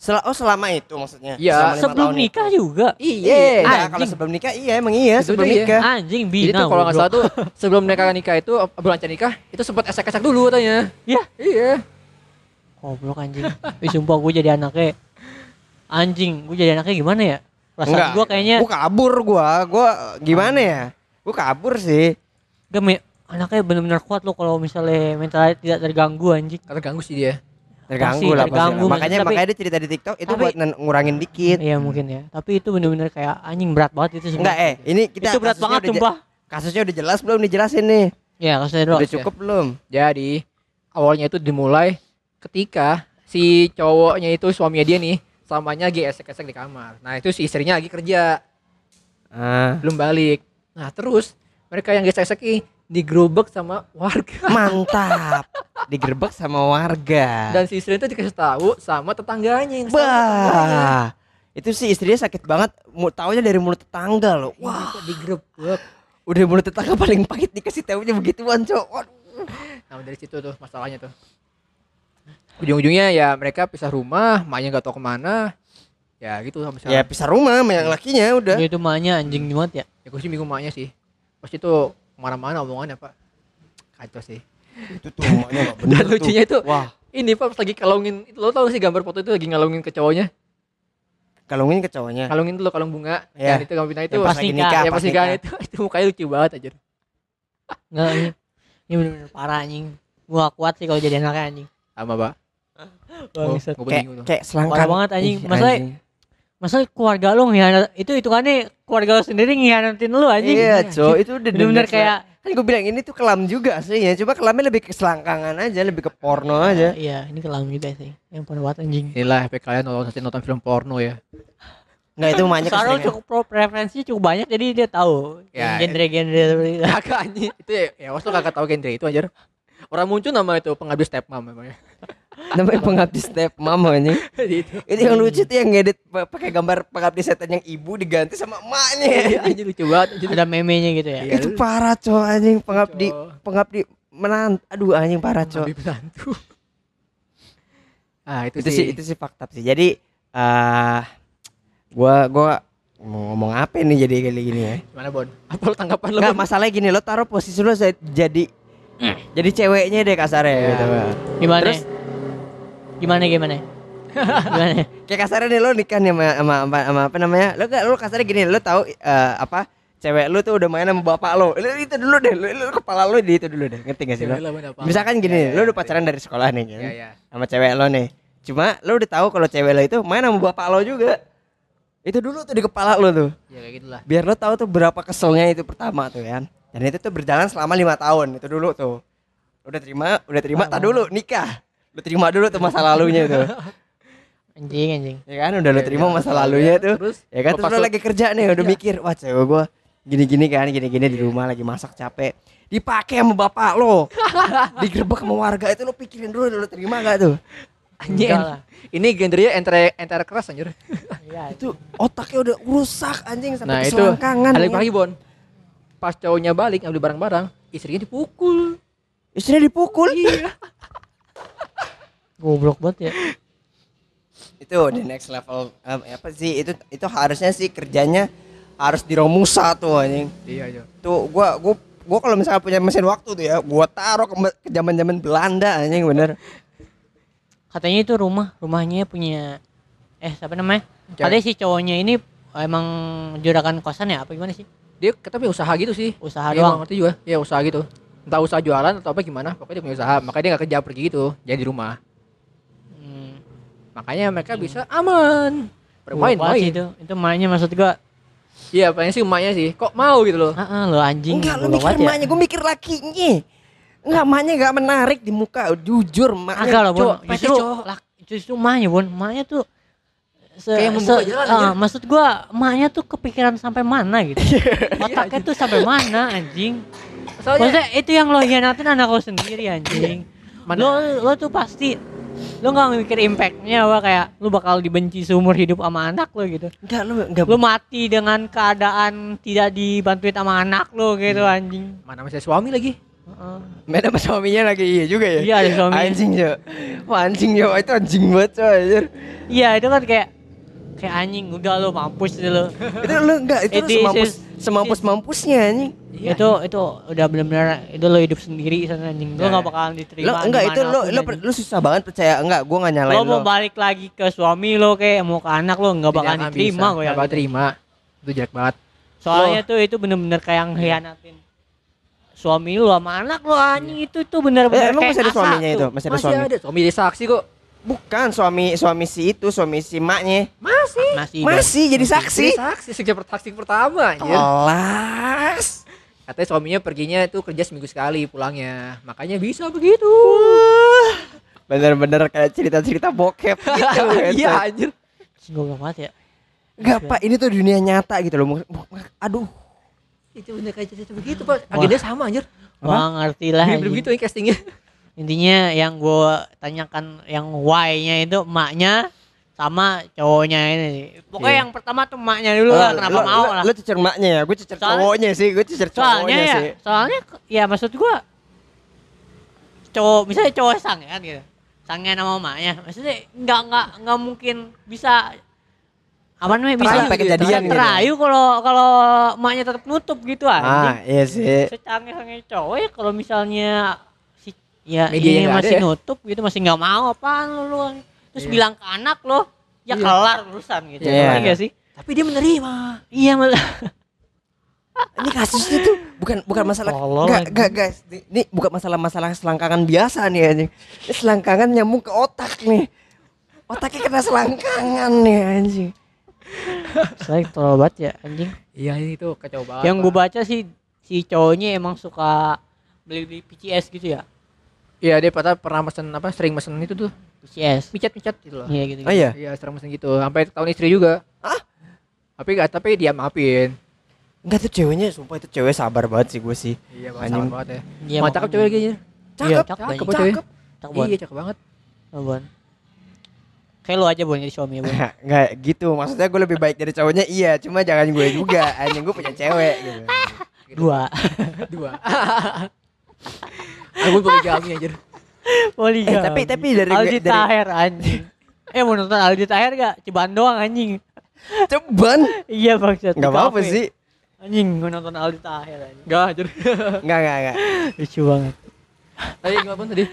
Sel oh selama itu maksudnya. Iya. Sebelum tahun nikah itu. juga. Iya. Enggak, Anjing. kalau sebelum nikah iya emang iya Itu sebelum dia. nikah. Anjing Jadi bina. tuh kalau nggak salah tuh sebelum mereka nikah itu bulan nikah itu sempat esek-esek dulu katanya. Ya. Iya. Goblok anjing. Ih sumpah gue jadi anaknya anjing, gue jadi anaknya gimana ya? Perasaan gue kayaknya Gua kabur gua, gua gimana ya? Gua kabur sih. gak anaknya bener-bener kuat loh kalau misalnya mentalnya tidak terganggu anjing. Karena ganggu sih dia. Terganggu lah terganggu. Makanya tapi- makanya dia cerita di TikTok itu tapi- buat ngurangin dikit. Iya mungkin ya. Tapi itu bener-bener kayak anjing berat banget itu semua. Enggak eh, ini kita itu berat banget sumpah. Kasusnya udah jelas belum dijelasin nih? Ya kasusnya. Udah cukup belum? Jadi awalnya itu dimulai ketika si cowoknya itu suaminya dia nih samanya lagi esek-esek di kamar. Nah itu si istrinya lagi kerja Ah, belum balik. Nah terus mereka yang gesek-gesek ini digerobak sama warga *laughs* mantap. Digerebek sama warga. dan si istrinya itu dikasih tahu sama tetangganya yang sama tetangganya. bah. Itu sih istrinya sakit banget. Mu- Taunya dari mulut tetangga loh. Wah kok digerebek. Udah mulut tetangga paling pahit dikasih tahunya begituan, Cok. Nah dari situ tuh masalahnya tuh. Ujung-ujungnya ya mereka pisah rumah, maknya nggak tahu ke mana. Ya gitu sampai Ya pisah rumah sama yang lakinya udah. Itu mahnya anjing banget ya. Ya gue sih bingung maknya sih. Pasti itu ke mana-mana omongannya pak. Kacau sih. Itu tuh nggak bener Dan lucunya itu Wah, ini pak pas lagi kalungin, itu lo tau gak sih gambar foto itu lagi ngalungin ke cowoknya? kalungin ke cowoknya. Kalungin tuh lo kalung bunga. Iya. Dan itu gambar itu. Yang pas nikah, nikah, ya pas nikah. itu, itu mukanya lucu banget aja. Enggak ini. Ini bener-bener parah anjing. Gua gak kuat sih kalau jadi anaknya anjing. Sama pak. Gue Kayak kayak selangkang. Parah banget, anjing. Ih, Masalahnya- anjing. Masa keluarga lu ngianat itu itu kan keluarga lu sendiri ngianatin lu anjing. Iya, Cok, itu udah Bener-bener kayak kan gue bilang ini tuh kelam juga aslinya cuma kelamnya lebih ke selangkangan aja lebih ke porno aja Iya, ini kelam juga sih. Yang pernah buat anjing. Inilah efek kalian nonton nonton film porno ya. nggak itu Sarul keseringan cukup pro preferensinya cukup banyak jadi dia tahu Ya, yang genre-genre seperti itu. Kagak anjing. Itu ya, ya lo kagak tahu genre itu anjir. Orang muncul nama itu pengabdi stepmom memangnya. Namanya pengabdi step mama ini itu. itu yang lucu tuh yang ngedit pa- pakai gambar pengabdi setan yang ibu diganti sama emaknya Iya, lucu banget. Ada meme-nya gitu ya. Iya. itu parah cow anjing pengabdi pengabdi menant aduh anjing parah cow penantu. Ah, itu, itu sih itu sih fakta sih jadi eh gua gua mau ngomong apa nih jadi kayak gini ya Gimana, Bon? Apa lo tanggapan lo? Enggak Bon? masalahnya gini lo taruh posisi lo jadi jadi ceweknya deh kasarnya Ya. gitu Gimana? Terus? Gimana gimana? gimana? *laughs* kayak kasarnya nih lo nikah nih sama sama, sama, sama apa namanya? Lo gak lo kasarnya gini lo tahu eh, apa cewek lo tuh udah main sama bapak lo. Lo itu dulu deh lo, lo kepala lo di itu dulu deh ngerti gak sih lo? Misalkan gini Ya, ya, lo udah ya, pacaran dari sekolah nih Ya, ya. sama cewek lo nih. Cuma lo udah tahu kalau cewek lo itu main sama bapak lo juga. Itu dulu tuh di kepala lo tuh. Ya kayak gitulah. biar lo tahu tuh berapa keselnya itu pertama tuh kan? Dan itu tuh berjalan selama lima tahun itu dulu tuh. Udah terima udah terima tak dulu nikah lo terima dulu tuh masa lalunya tuh *laughs* Anjing anjing. ya kan udah lo Ya, terima ya, masa lalunya ya. tuh Terus ya kan terus lo- lagi kerja nih udah Iya. mikir wah cewek gua gini-gini kan gini-gini di rumah lagi masak capek dipakai sama bapak lo *laughs* digerebek sama warga itu lo pikirin dulu lo terima gak tuh Anjing. Ini genrenya antara antara keras anjir. Iya. itu otaknya udah rusak anjing sampai Nah, itu kan? lagi, Bon. Pas cowoknya balik ngambil barang-barang, istrinya dipukul. istrinya dipukul Iya. *laughs* Goblok banget ya. itu the next level um, apa sih itu itu harusnya sih kerjanya harus di Romusa tuh anjing Iya, iya. tuh gua gua gua kalau misalnya punya mesin waktu tuh ya gua taruh ke, ke zaman-zaman Belanda anjing bener Katanya itu rumah, rumahnya punya eh siapa namanya? Cewek. Katanya si cowoknya ini emang juragan kosan ya apa gimana sih? Dia tapi usaha gitu sih. Usaha Dia doang. ngerti juga. Ya usaha gitu. Entah usaha jualan atau apa gimana, pokoknya dia punya usaha. Makanya dia gak kerja pergi gitu, jadi di rumah. Hmm. Makanya mereka bisa aman. Sih Bermain-main. itu. Itu mainnya maksud gua, Iya, paling sih emaknya sih. Kok mau gitu loh. heeh lo anjing. enggak lu goblok mikir ya. emaknya gua mikir lakinya enggak emaknya enggak menarik di muka jujur emaknya Agak lah, Bon. Justru justru emaknya, Bon. Emaknya tuh se, Kayak membuka jalan, ah, anjir. maksud gua emaknya tuh kepikiran sampai mana gitu. *laughs* Otaknya tuh sampai mana anjing. Soalnya Maksudnya itu yang lo hianatin anak lo sendiri anjing. Mana? Lo lo tuh pasti lo nggak mikir impactnya apa kayak lo bakal dibenci seumur hidup sama anak lo gitu. enggak lu enggak Lo mati dengan keadaan tidak dibantuin sama anak lo gitu anjing. mana masih suami lagi? Heeh. beda sama suaminya lagi iya juga ya Iya ada suaminya. anjing yo wah anjing yo itu anjing banget coy. Iya itu kan kayak kayak anjing udah lo mampus lo. itu lu enggak itu lu It is- semampus semampus mampusnya anjing Iya. itu itu udah benar-benar itu lo hidup sendiri sana anjing. Lo Ya, nggak ya. bakalan diterima. lo enggak itu lo lo lu susah banget percaya enggak gua enggak nyalain lo lo, mau balik lagi ke suami lo kayak mau ke anak lo nggak bakalan Tidak diterima bisa, gue ya. bakal terima. Itu jelek banget. Soalnya tuh itu bener-bener kayak nghianatin suami lo sama anak lo anjing itu tuh bener-bener Eh, emang masih ada suaminya tuh. itu masih ada Masih suami ada suami jadi saksi kok. bukan suami suami si itu suami si maknya Masih. Masih. masih jadi saksi Jadi saksi sejak saksi pertama anjir. kelas Katanya suaminya perginya itu kerja seminggu sekali pulangnya. Makanya bisa begitu. *laughs* bener-bener kayak cerita-cerita bokep gitu *laughs* Iya anjir. Goblok banget ya. Enggak pak ini tuh dunia nyata gitu loh aduh Itu bener kayak cerita begitu, Pak. Agendanya sama anjir. Wah ngerti lah. Begitu ya castingnya. Intinya yang gue tanyakan yang why-nya itu emaknya sama cowoknya ini. Pokoknya Iya. yang pertama tuh emaknya dulu lah, kenapa lo, mau lo, lah. lo cecer maknya ya gue cecer Soalnya- cowoknya sih gue cecer soalnya cowoknya ya, sih soalnya ya maksud gua cowok misalnya cowok sang kan gitu. Sangnya nama emaknya. Maksudnya nggak nggak nggak mungkin bisa apa namanya bisa Sampai kejadian bisa gitu. terayu kalau kalau emaknya tetap nutup gitu ah iya sih Secanggih-canggih cowok ya kalau misalnya si ya Medianya ini masih ada ya? nutup gitu masih nggak mau apaan lu, lu. Terus Iya. bilang ke anak lo ya Iya. kelar urusan gitu. Iya. Ngerti nggak sih? Tapi dia menerima. Iya malah. ini kasusnya tuh bukan bukan masalah enggak guys ini, bukan masalah masalah selangkangan biasa nih anjing ini selangkangan nyambung ke otak nih otaknya kena selangkangan nih anjing Saya tolol banget ya anjing. Iya itu kacau banget. yang gue baca sih si cowoknya emang suka beli beli PCS gitu ya Iya dia pernah pernah mesen apa sering mesen itu tuh PCS picat picat gitu loh. iya gitu, Oh iya. Iya sering mesen gitu sampai tahun istri juga. Ah? Tapi gak tapi dia maafin. Enggak tuh ceweknya sumpah itu cewek sabar banget sih gue sih. Iya Anjing. banget banget ya. Iya, Mau cakep cewek lagi anjir. Iya, Cakep, cakep, Cakep cakep banget Iya cakep banget. Cakep banget. kayak lu aja bon jadi suami ya bon *laughs* Enggak gitu, maksudnya gue lebih baik dari cowoknya iya, cuma jangan gue juga. Anjing gue punya cewek gitu. dua *laughs* Dua. *laughs* Aku poligami anjir. Poligami Eh, tapi- tapi dari gue- Aldi dari- Taher anjing eh mau nonton Aldi Taher gak cobaan doang anjing Ceban. iya maksud Enggak apa-apa sih. anjing mau nonton Aldi Taher anjing Enggak anjir. Enggak, enggak, enggak. lucu banget Tadi gimana pun tadi?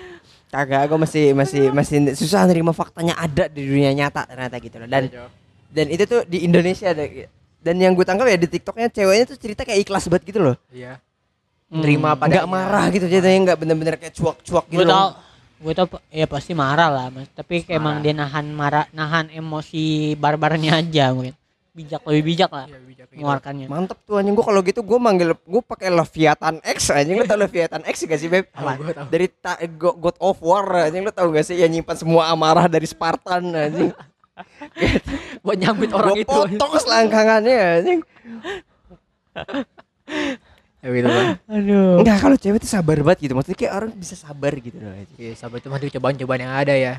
Kagak, gue masih masih masih susah nerima faktanya ada di dunia nyata ternyata gitu loh. Dan dan itu tuh di Indonesia ada dan yang gue tangkap ya di TikToknya ceweknya tuh cerita kayak ikhlas banget gitu loh. Iya. Hmm. Terima pada Nggak marah gitu jadinya nggak bener-bener kayak cuak-cuak gitu gue tau gue tau ya pasti marah lah mas tapi kayak emang Marah. dia nahan marah nahan emosi barbarnya aja mungkin bijak lebih bijak lah Iya, bijak gitu. mengeluarkannya Mantep tuh anjing gue kalau gitu gue manggil gue pakai Leviathan X anjing lo tau Leviathan X gak sih beb? Tahu, gua tahu. Dari ta- Go- God of War anjing lo tau gak sih yang nyimpan semua amarah dari Spartan anjing. *laughs* Buat nyambit orang Gua itu. potong selangkangannya anjing. *laughs* Ya gitu kan. aduh Enggak kalau cewek tuh sabar banget gitu maksudnya kayak orang bisa sabar gitu loh. Iya, sabar itu mah cobaan-cobaan yang ada ya.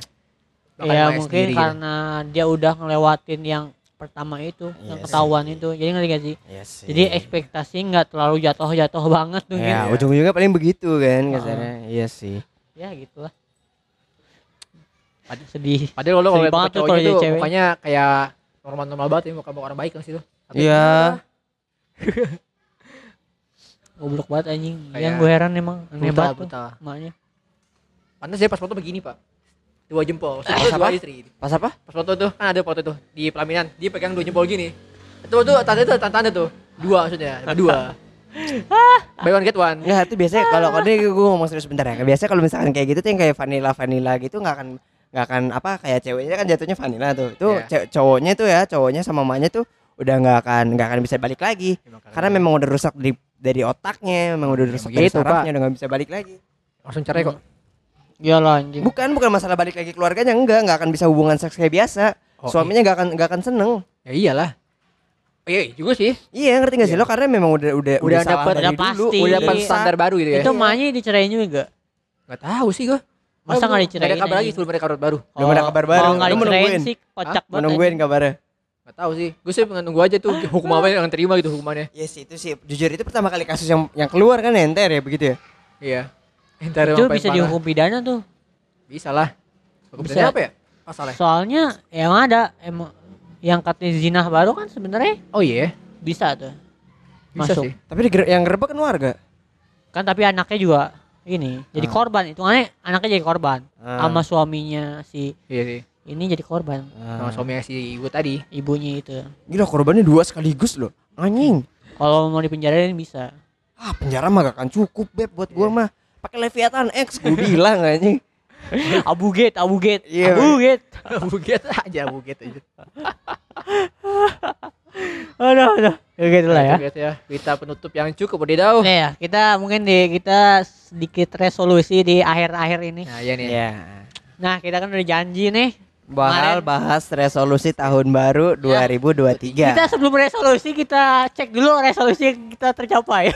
Bakal ya mungkin sendiri gitu. karena dia udah ngelewatin yang pertama itu yang Iya ketahuan itu jadi ngerti gak sih Iya sih. jadi ekspektasi nggak terlalu jatuh-jatuh banget tuh Ya, gitu. ujung-ujungnya paling begitu kan Ah. kasarnya. Iya sih. ya gitulah sedih Padahal lo kalau banget tuh cowoknya tuh cewek. mukanya kayak normal-normal banget ya muka orang baik kan situ. Tapi Iya. Goblok banget anjing Kayak yang gue heran emang aneh banget tuh brutal. emaknya Pantas ya pas foto begini, Pak. Dua jempol. Itu dua apa? istri. Pas apa? Pas foto tuh kan ada foto tuh di pelaminan, dia pegang dua jempol gini. Itu tuh tanda itu tanda tuh. Dua maksudnya, dua. *laughs* Buy one get one. Enggak, itu biasanya kalau ini gue ngomong serius bentar ya. Biasanya kalau misalkan kayak gitu tuh yang kayak vanilla vanilla gitu nggak akan nggak akan apa kayak ceweknya kan jatuhnya vanilla tuh. Itu Iya. ce- cowoknya tuh ya, cowoknya sama mamanya tuh udah nggak akan nggak akan bisa balik lagi. Karena memang udah rusak dari dari otaknya, memang udah Ya, rusak dari begitu, sarafnya, udah nggak bisa balik lagi. langsung cerai kok. iyalah anjing Bukan bukan masalah balik lagi keluarganya enggak, nggak akan bisa hubungan seks kayak biasa. Oh, Suaminya nggak akan nggak akan seneng. Ya iyalah. Oh, iya juga sih. Iya ngerti gak sih lo karena memang udah udah Udah salah dapet- dari udah dulu, pasti. Udah dapat Iya. standar baru gitu ya. itu emaknya dicerain juga Enggak tahu sih gua. Masa nggak dicerain Ada kabar lagi sebelum ada kabar baru. Belum ada kabar baru. kalau nggak dicerain menungguin? sih kocak banget nungguin kabarnya. Enggak tahu sih. Gue sih pengen nunggu aja tuh hukum apa yang terima gitu hukumannya. Iya sih itu sih jujur itu pertama kali kasus yang yang keluar kan enter ya begitu ya. Iya. Entar itu bisa parah. dihukum pidana tuh Bisa lah. Hukum Bisa. pidana apa ya? Pasalnya. soalnya emang ada emang yang katanya zina baru kan sebenarnya Oh iya. bisa tuh Bisa Masuk. sih. Tapi yang gerebek kan warga. kan tapi anaknya juga ini jadi Ah. korban itu aneh anaknya jadi korban Ah. sama suaminya si Iya sih. Ini jadi korban Sama suaminya si ibu tadi. ibunya itu Gila korbannya dua sekaligus loh. Anjing. kalau mau dipenjarain bisa Ah penjara mah gak akan cukup beb buat gua mah. Pakai Leviathan X gua bilang anjing. *laughs* abu gate abu gate Iya, abu gate buget aja, buget aja. *laughs* aduh aduh ya gitu lah ya Itu guys ya. Berita penutup yang cukup udah tahu. Nah ya kita mungkin di kita sedikit resolusi di akhir-akhir ini Nah, iya nih. Iya. nah kita kan udah janji nih Bakal Kemarin- bahas resolusi tahun baru 2023. kita sebelum resolusi kita cek dulu resolusi yang kita tercapai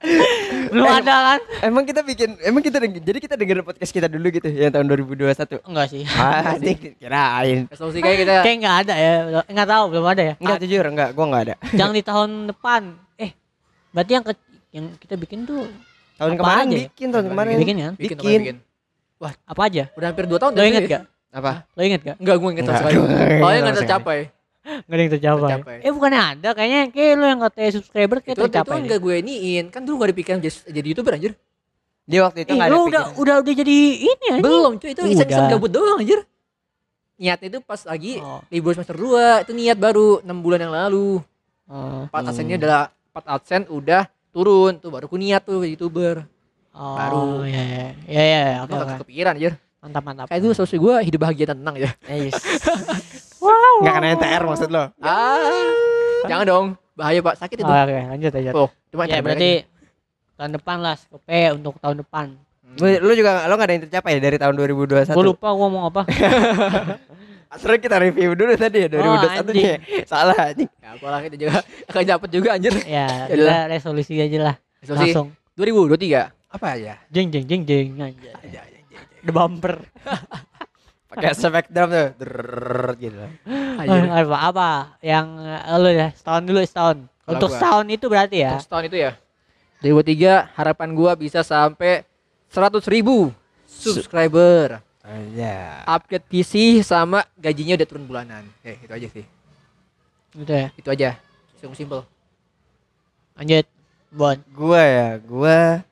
*laughs* belum Eh, ada kan Emang kita bikin emang kita denger- jadi kita denger podcast kita dulu gitu yang tahun 2021. enggak sih Ah, ini kirain. Resolusi kayak kita kayak nggak ada ya nggak tahu belum ada ya Enggak jujur enggak, gua enggak ada. yang di tahun depan eh berarti yang ke- yang kita bikin tuh Tahun Apa kemarin aja ya? bikin tahun kemarin. bikin kan bikin, bikin. bikin. apa aja Udah hampir 2 tahun lo inget gak Apa? lo inget gak Enggak, gue inget Soalnya sama enggak sekali. tercapai. nggak ada yang tercapai. Tercapai. eh bukannya ada kayaknya kayak lo yang katanya subscriber kayak Itu itu tercapai enggak gue iniin. Kan dulu enggak dipikirin jadi, jadi YouTuber anjir. Dia waktu itu Eh, enggak ada lo udah udah udah jadi ini aja Belum, cuy. Itu iseng-iseng gabut doang anjir. Niatnya itu pas lagi Oh. libur semester 2 itu niat baru 6 bulan yang lalu. Oh, Empat Hmm. adsense udah empat adsense udah turun tuh baru ku niat tuh jadi youtuber. oh, Baru. ya ya ya ya oke Itu oke. gak kepikiran anjir. Mantap mantap Kayak dulu solusi gue hidup bahagia dan tenang ya. Eh, yes. *laughs* wow Enggak kena NTR maksud lo? Ah. Jangan dong. Bahaya Pak, sakit itu. Oh, oke lanjut aja Oh, cuma ya coba berarti tahun depan lah skope untuk tahun depan Lu, lu juga lo gak ada yang tercapai ya dari tahun 2021? gue lupa gue ngomong apa *laughs* Sebenernya kita review dulu tadi ya 2021 Oh, nih. Salah anjing. Ya, apalah kita juga *laughs* akan dapat juga anjir. ya udah resolusi aja lah Resolusi langsung 2023 apa aja? jeng jeng jeng jeng aja the bumper *laughs* Pakai efek drum tuh. Drrrr, gitu. Apa apa yang eh, lu ya setahun dulu setahun Kalau untuk gua- setahun itu berarti ya Untuk setahun itu ya. 2023 harapan gua bisa sampai 100 ribu subscriber. Aja. Upgrade PC sama gajinya udah turun bulanan. Eh, itu aja sih. gitu ya Itu aja. Simple simple. lanjut Bon Gua ya, gua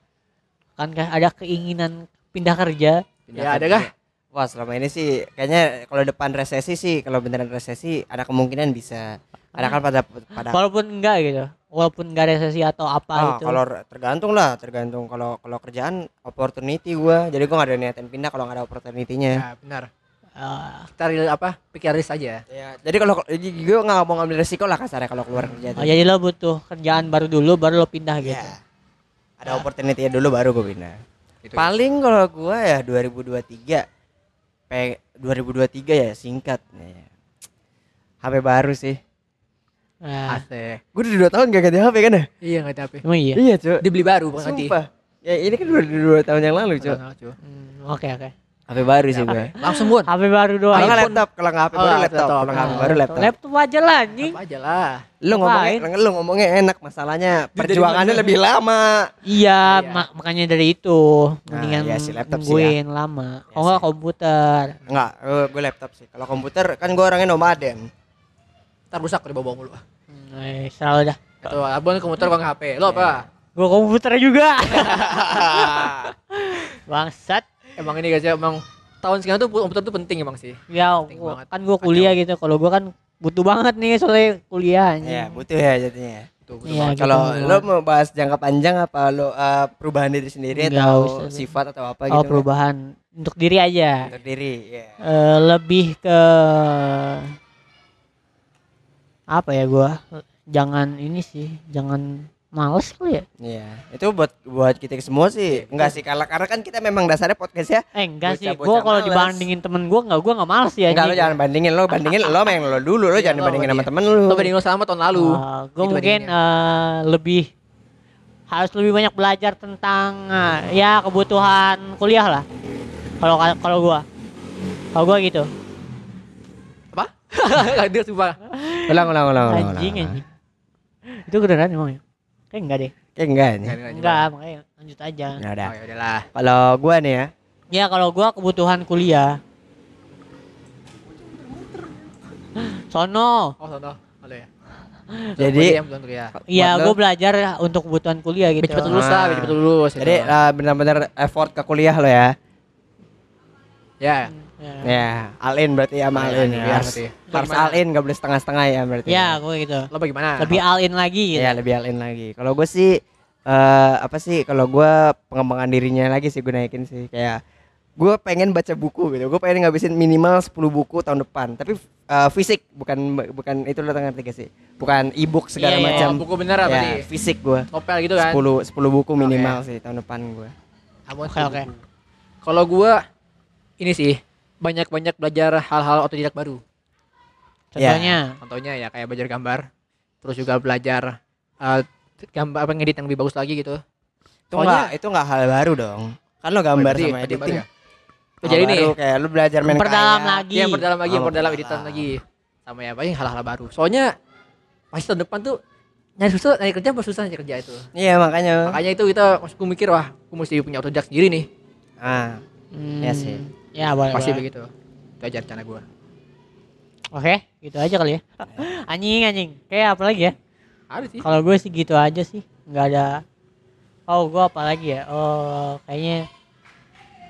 kan ada keinginan pindah kerja Ya, ada kah? Wah selama ini sih kayaknya kalau depan resesi sih kalau beneran resesi ada kemungkinan bisa. Ada kan pada pada walaupun enggak gitu walaupun enggak resesi atau apa Ah, itu kalau tergantung lah, tergantung kalau kalau kerjaan opportunity gua. Jadi gua gak ada niatan pindah kalau nggak ada opportunity-nya. Ya, benar. eh, Kita real apa? Pikir risk aja. Ya, jadi kalau gue nggak mau ngambil resiko lah kasarnya kalau keluar kerja oh, jadi lo butuh kerjaan baru dulu baru lo pindah gitu Ya. Ada opportunity dulu baru gue pindah. Gitu. Paling kalau gua ya 2023 P 2023 ya singkat ya. HP baru sih. Nah, Asik. Gue udah 2 tahun gak ganti HP kan ya? Iya nggak tapi. emang iya Iya, Cuk. Dibeli baru bukan ganti. Sumpah. Ya ini kan udah 2 tahun yang lalu, Cuk. Hmm, oke oke HP baru sih gue. *laughs* Langsung buat. HP baru doang Kalau laptop, kalau nggak HP Oh, baru laptop. laptop, kalau nggak HP baru laptop. laptop aja lah anjing Apa aja lah. Lu ngomongnya, lu ngomongnya enak, masalahnya perjuangannya lebih lama. iya Iya. ma- makanya dari itu mendingan iya sih, laptop sih nungguin lama Iya kalau nggak sih. komputer Enggak, gue laptop sih. Kalau komputer kan gue orangnya nomaden. Ntar rusak kalau dibawa mulu. hmm, eh, selalu dah Atau abang komputer gua nggak HP. Lo apa? gua komputer juga *laughs* bangsat Emang ini guys ya emang tahun sekarang tuh komputer tuh penting emang sih. ya Penting gua- banget. kan gua kuliah gitu kalau gua kan butuh banget nih soalnya kuliah anjing. Iya, butuh ya jadinya. Tuh, Iya, gitu. Kalau Butuh lo mau bahas jangka panjang apa lo uh, perubahan diri sendiri Nggak atau usah sifat atau apa oh gitu? perubahan untuk diri aja Untuk diri, ya. Eh, lebih ke apa ya gua jangan ini sih jangan males kali ya Iya, itu buat buat kita semua sih. Enggak sih, kalau karena kan kita memang dasarnya podcast ya. eh enggak sih gua kalau dibandingin temen gua enggak gua enggak males ya Enggak lo anjing. jangan bandingin lo, bandingin lo sama yang lo dulu, lo Iya, jangan bandingin sama temen lo. Lo banding lo sama tahun lalu. Ah, gua Gitu mungkin bandinginnya. eh, lebih harus lebih banyak belajar tentang eh, ya kebutuhan kuliah lah kalau kalau gua kalau gua gitu Apa? *laughs* Dia sumpah. Ulang, ulang, ulang, ulang. anjing anjing itu kedengeran emang ya kayak enggak deh Kayak enggak nih. enggak makanya lanjut aja Ya udah. Oh, ya udahlah. Kalau gua nih ya, Ya kalau gua kebutuhan kuliah. Sono. Oh, sono. Halo ya. jadi. Iya, gua belajar untuk kebutuhan kuliah gitu. Biar cepet lulus Ah. lah, biar cepet lulus. jadi uh, benar-benar effort ke kuliah lo ya. ya. Ya, Ya, all in berarti ya sama all in. Iya, Harus, berarti. harus Gimana? all in, gak boleh setengah-setengah ya berarti. ya gua gitu. Lo bagaimana? Lebih all in lagi gitu. Iya, lebih all in lagi. Kalau gue sih eh apa sih kalau gua pengembangan dirinya lagi sih gue naikin sih kayak gue pengen baca buku gitu gue pengen ngabisin minimal 10 buku tahun depan tapi eh, fisik bukan bukan itu lo ngerti gak sih bukan e-book segala Iya, iya. macam Oh, buku beneran ya, berarti. fisik gue Topel gitu kan. 10 10 buku minimal sih tahun depan gue Oke, oke. Kalau gua ini sih banyak-banyak belajar hal-hal otodidak baru. Contohnya. Contohnya ya kayak belajar gambar, terus juga belajar eh, gambar apa ngedit yang lebih bagus lagi gitu. itu enggak itu enggak hal baru dong kan lo gambar Oh, berarti- sama editing ya? Oh, jadi nih, kayak lu belajar main Memperdalam kaya. lagi. yang perdalam lagi, Oh, perdalam perdalam. editan lagi. Sama ya, paling hal-hal baru. Soalnya pasti tahun depan tuh nyari susah, nyari kerja apa susah nyari kerja itu. iya makanya Makanya itu kita aku mikir wah, aku mesti punya otodidak sendiri nih. ah Hmm, Iya sih. Ya boleh. Pasti boleh. begitu. Itu aja rencana gua. Oke, gitu aja kali ya. *laughs* anjing anjing. Kayak apa lagi ya? Ada sih. Kalau gue sih gitu aja sih. Nggak ada. Oh, gua apa lagi ya? Oh, kayaknya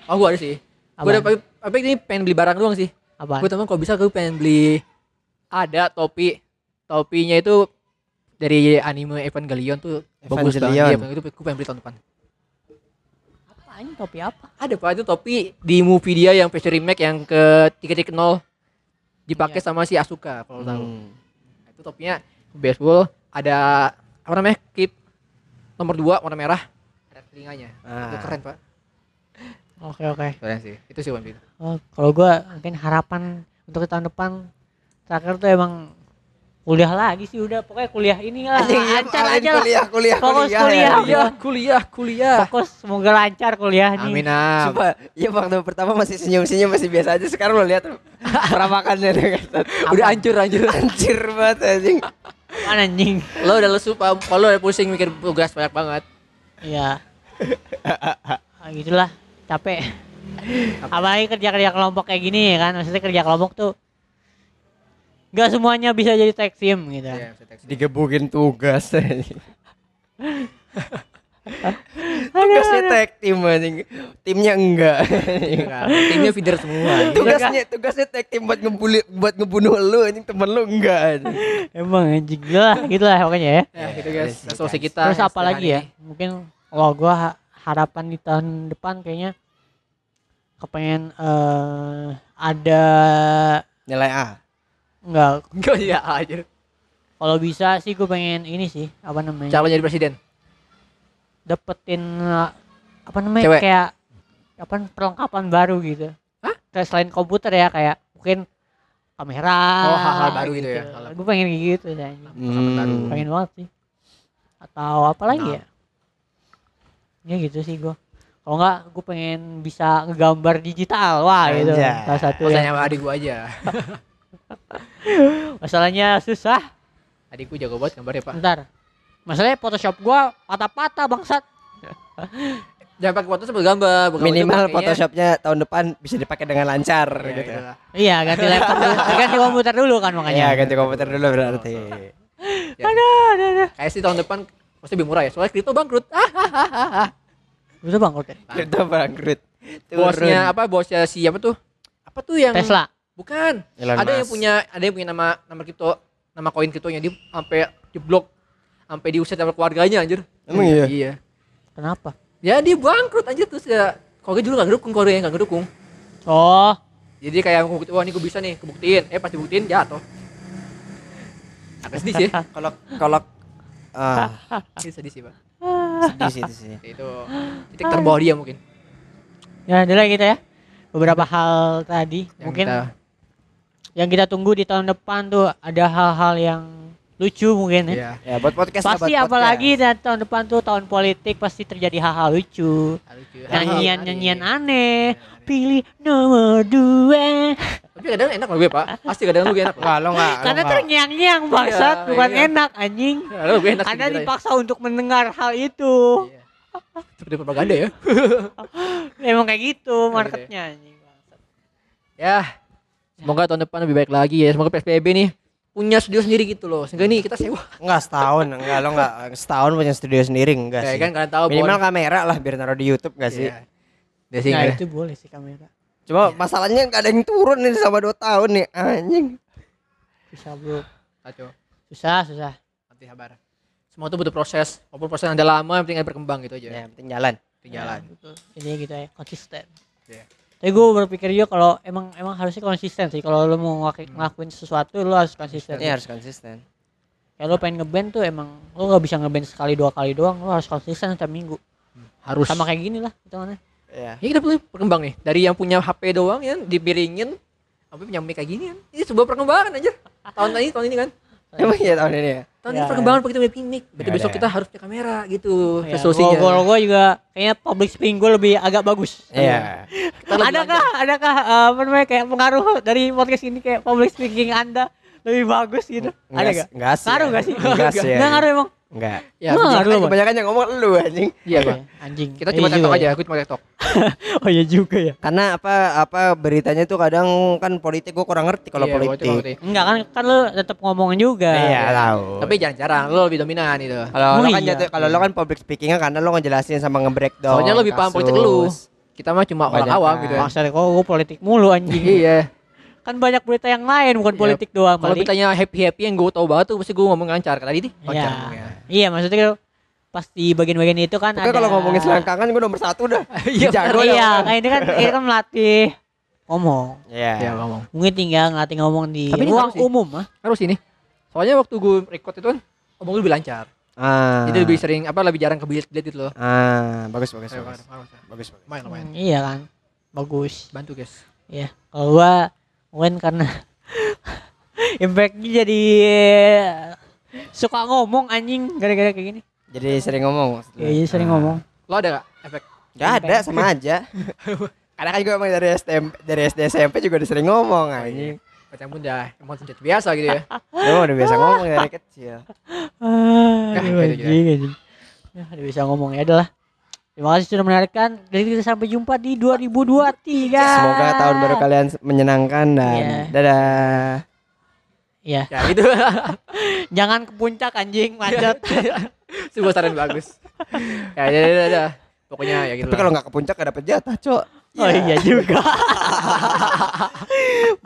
Oh, gua ada sih. Gua ada apa? apa ini pengen beli barang doang sih. Apa? Gue temen kalau bisa gue pengen beli ada topi topinya itu dari anime Evangelion tuh bagus banget. Evangelion. Iya, itu gue pengen beli tahun depan. Apa ini topi apa? Ada pak itu topi di movie dia yang versi remake yang ke 3.0 dipakai Iya. sama si Asuka kalau tahu. Hmm. Nah, itu topinya baseball ada apa namanya? Clip nomor 2 warna merah. telinganya. Ah. Itu keren, Pak. Oke oke. Keren sih. Itu sih One Piece. Oh, kalau gua mungkin harapan untuk tahun depan terakhir tuh emang kuliah lagi sih udah pokoknya kuliah ini lah Anjing, iya, lancar aja lah kuliah, kuliah, Fokus kuliah, kuliah. ya. Kuliah, kuliah, kuliah. fokus semoga lancar kuliah nih Amin am. Coba, iya waktu pertama masih senyum-senyum masih biasa aja. Sekarang lo lihat perawakannya tuh *laughs* kan. Udah hancur hancur. Anjir banget anjing. mana anjing lo udah lesu Pak. Kalau udah pusing mikir tugas banyak banget. Iya. ah, gitulah capek apalagi kerja kerja kelompok kayak gini ya kan maksudnya kerja kelompok tuh nggak semuanya bisa jadi tag team gitu Iya, bisa teks. Digebukin tugas anjing. *laughs* Tugasnya tag tim anjing. Timnya enggak. Enggak, Timnya feeder semua. *laughs* tugasnya tugasnya tag tim buat ngebully buat ngebunuh lu anjing temen lu enggak anjing. emang anjing lah gitu lah pokoknya ya Ya, gitu guys. Resolusi, Resolusi kita. terus apa lagi ya ini. mungkin kalau gua ha- harapan di tahun depan kayaknya kepengen eh ada Nilai A. enggak Enggak ya aja. kalau bisa sih gue pengen ini sih apa namanya Calon jadi presiden. dapetin uh, apa namanya Cewek. kayak apa perlengkapan baru gitu. Hah? Kayak selain komputer ya kayak mungkin kamera. Oh, hal-hal baru gitu ya, hal-hal Gue pengen kayak gitu ya. Hmm. Pengen banget sih. Atau apa lagi Nah. ya? Ya gitu sih gue. Kalau enggak gue pengen bisa ngegambar digital. Wah gitu. Anjay. Salah satu Tanya ya. sama adik gua aja. *laughs* *laughs* Masalahnya susah. Adikku jago banget gambar ya, Pak. Bentar. Masalahnya Photoshop gua patah-patah bangsat. *laughs* Jangan pakai foto sebelum gambar. Bukan Minimal pakainya- Photoshopnya tahun depan bisa dipakai dengan lancar Iya, gitu. gitu lah. Iya ganti laptop dulu. *laughs* ganti komputer dulu kan makanya. Iya, ganti komputer dulu berarti. Ya. Kayak sih tahun depan pasti lebih murah ya. Soalnya kripto bangkrut. Udah bangkrut ya? Kita bangkrut. bosnya apa? Bosnya si apa tuh? Apa tuh yang Tesla. Bukan. Elon ada yang Musk. punya ada yang punya nama nama kripto, nama koin kriptonya di sampai diblok sampai diusir sama keluarganya anjir. Emang iya? Iya. Kenapa? Ya dia bangkrut anjir terus ya keluarga dulu gak ngedukung yang gak ngedukung. Oh, Jadi kayak wah ini gue bisa nih, kebuktiin. Eh pas dibuktiin jatuh. Agak sedih sih. *laughs* Kalau kalau ah, *laughs* Ini sedih sih, Pak. sedih sih itu sih. Itu titik terbawah dia mungkin. ya udah lah kita ya. Beberapa hal tadi Yang mungkin kita- yang kita tunggu di tahun depan tuh ada hal-hal yang lucu mungkin ya. Iya. Ya buat podcast Pasti buat apalagi podcast. dan tahun depan tuh tahun politik pasti terjadi hal-hal lucu. Lucu. Nyanyian nyanyian Iya, aneh. Pilih nomor dua. Tapi kadang enak loh gue, Pak. Pasti kadang lu gue enak. Wah, lo enggak. Karena terngiang-ngiang bangsat Iya, bukan iya. enak anjing. Kadang lu gue enak. Anda sih, dipaksa untuk mendengar hal itu. Iya. Seperti propaganda ya. *laughs* Emang kayak gitu gitu marketnya anjing. bangsat. Ya. Semoga tahun depan lebih baik lagi ya. Semoga PSBB nih punya studio sendiri gitu loh. Sehingga nih kita sewa. Enggak setahun, enggak lo enggak setahun punya studio sendiri enggak Kayak sih. kan kalian tahu Minimal Bon. kamera lah biar naruh di YouTube enggak sih? Iya. Sih Nah enggak. itu boleh sih kamera. Cuma masalahnya enggak ada yang turun nih sama 2 tahun nih anjing. Bisa bro. Kacau. Susah susah. Nanti sabar. Semua itu butuh proses. Walaupun proses ada lama, yang penting ada berkembang gitu aja. Ya, yang penting jalan. Penting jalan. Ya, betul. Jadi gitu ya konsisten. Iya. Tapi gue berpikir juga kalau emang emang harusnya konsisten sih. Kalau lo mau ngelakuin, ngelakuin sesuatu lo harus konsisten. Ini harus konsisten. Kalau lo pengen ngeband tuh emang lo nggak bisa ngeband sekali dua kali doang. Lo harus konsisten setiap minggu. Harus. Sama kayak gini lah hitungannya. Iya. Ya kita perlu berkembang nih. Dari yang punya HP doang ya dipiringin sampai punya mic kayak gini kan. Ini sebuah perkembangan aja. Tahun ini tahun ini kan. Emang iya tahun ini ya? Tahun Ya, ini perkembangan begitu punya mic. Berarti Ya, besok kita harus punya kamera gitu. Ya, Resolusinya. Gue juga kayaknya public speaking gue lebih agak bagus. Iya. Lebih Adakah adakah eh, apa namanya kayak pengaruh dari podcast ini kayak public speaking Anda lebih bagus gitu? Ada gak? Enggak sih. Ngaruh ya. gak sih? Enggak sih. ya. Enggak ngaruh emang. Enggak. Ya, ngaruh, Bang? Kebanyakan yang ngomong lu anjing. Iya, Bang. Anjing. Kita Iya cuma juga TikTok aja, aku cuma TikTok. *laughs* Oh iya juga ya. Karena apa apa beritanya tuh kadang kan politik gua kurang ngerti kalau Iya, politik. gua ngerti. Enggak kan kan lu tetap ngomongin juga. Iya, tahu. Tapi jarang-jarang lo lebih dominan itu. Kalau Oh lo kan iya. jatuh kalau lo kan public speakingnya karena lo ngejelasin sama nge-breakdown. Soalnya lo lebih paham politik lu. Kita mah cuma orang awam gitu ya. Maksudnya kok gue politik mulu anjing. Iya. Kan banyak berita yang lain bukan Iya. politik doang. Kalau ditanya happy-happy yang gue tau banget tuh pasti gue ngomong lancar. Tadi nih, Iya. ngomongnya. Iya, maksudnya pas di bagian-bagian itu kan Pokoknya ada kalau ngomongin selangkangan gue nomor satu dah. *laughs* Iya, Jago Iya, kayak ini kan ini kan melatih ngomong. Iya. Iya ngomong. Mungkin tinggal ngelatih ngomong di Tapi ruang umum ah. Harus ini. Soalnya waktu gue record itu kan ngomong gue lebih lancar. Ah. Jadi lebih sering apa lebih jarang kebelit-belit gitu loh. Ah, bagus bagus Ayo, bagus. Bagus, bagus. Bagus bagus. Lumayan, lumayan. Hmm, iya kan bagus Bantu guys. Iya, kalau gua mungkin karena *laughs* impactnya jadi eh, suka ngomong anjing gara-gara kayak gini. Jadi sering ngomong maksudnya. Ya, jadi sering Ah. ngomong. Lo ada gak efek? Gak ada sama aja. *laughs* Karena kan juga emang dari SMP dari SD SMP juga udah sering ngomong anjing. Macam bunda, emang sudah biasa gitu ya. *laughs* Emang udah biasa ngomong dari kecil. Ah, Ya, gitu, gitu. Ya, udah bisa ngomong ya adalah. Terima kasih sudah mendengarkan. Jadi kita sampai jumpa di 2023. Semoga tahun baru kalian menyenangkan dan Iya. dadah. Iya. Ya gitu. *laughs* Jangan ke puncak anjing macet. *laughs* Sebuah saran bagus. Ya, ya, ya, ya. Pokoknya ya gitu. Tapi kalau nggak ke puncak gak dapet jatah, Cok. Oh iya juga. *laughs*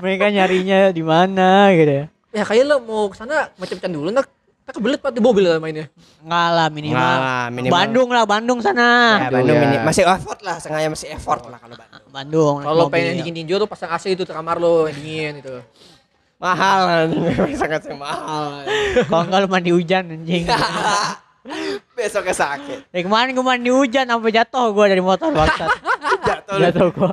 Mereka nyarinya di mana gitu ya. ya kayak lo mau ke sana macam-macam dulu nak. Kita kebelet pak di mobil lah mainnya. Enggak lah minimal. Nggak lah, minimal. Bandung lah, Bandung sana. Ya, Bandung ya. mini masih effort lah, sengaja masih effort lah kalau Bandung. Bandung. Kalau pengen dingin tinju tuh pasang AC itu di kamar lo yang dingin itu. Mahal *laughs* sangat mahal. Kalau enggak lu mandi hujan anjing. *laughs* Besoknya sakit. Dari kemarin gue mandi hujan sampai jatuh gue dari motor bangsat. *laughs* Jatuh jatuh gue.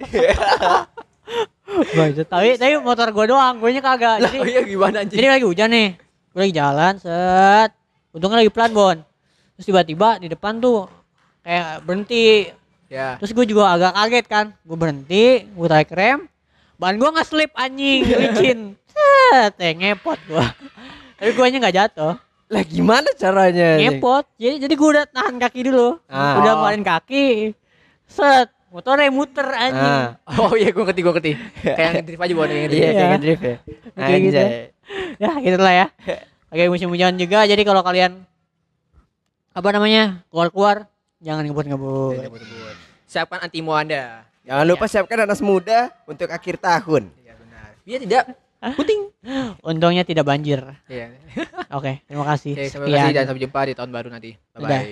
Bangsat. Tapi tapi motor gue doang, gue nya kagak. Lah Jadi oh iya gimana anjing? jadi lagi hujan nih. Gue lagi jalan, set. Untungnya lagi pelan, Bon. Terus tiba-tiba di depan tuh kayak berhenti. Ya. Terus gue juga agak kaget kan. Gue berhenti, gue tarik rem. Ban gue nggak slip anjing, licin. Set, eh, ngepot gue. Tapi gue nya nggak jatuh. Lah gimana caranya? ngepot jadi jadi gue udah tahan kaki dulu Ah. udah ngeluarin kaki set motornya muter anjing Ah. Oh iya gue ngerti gue ngerti. *laughs* Kayak ngedrift aja buat yang ngedrift. Iya. kayak ngedrift ya. Kayak gitu. *laughs* Ya gitu lah ya oke musim hujan juga jadi kalau kalian apa namanya keluar keluar jangan ngebut ngebut Siapkan antimo Anda. Jangan lupa siapkan anas muda untuk akhir tahun. Iya benar. Biar tidak puting. untungnya tidak banjir Iya. oke terima kasih Oke, sampai Sekian. kasih dan sampai jumpa di tahun baru nanti. Bye bye.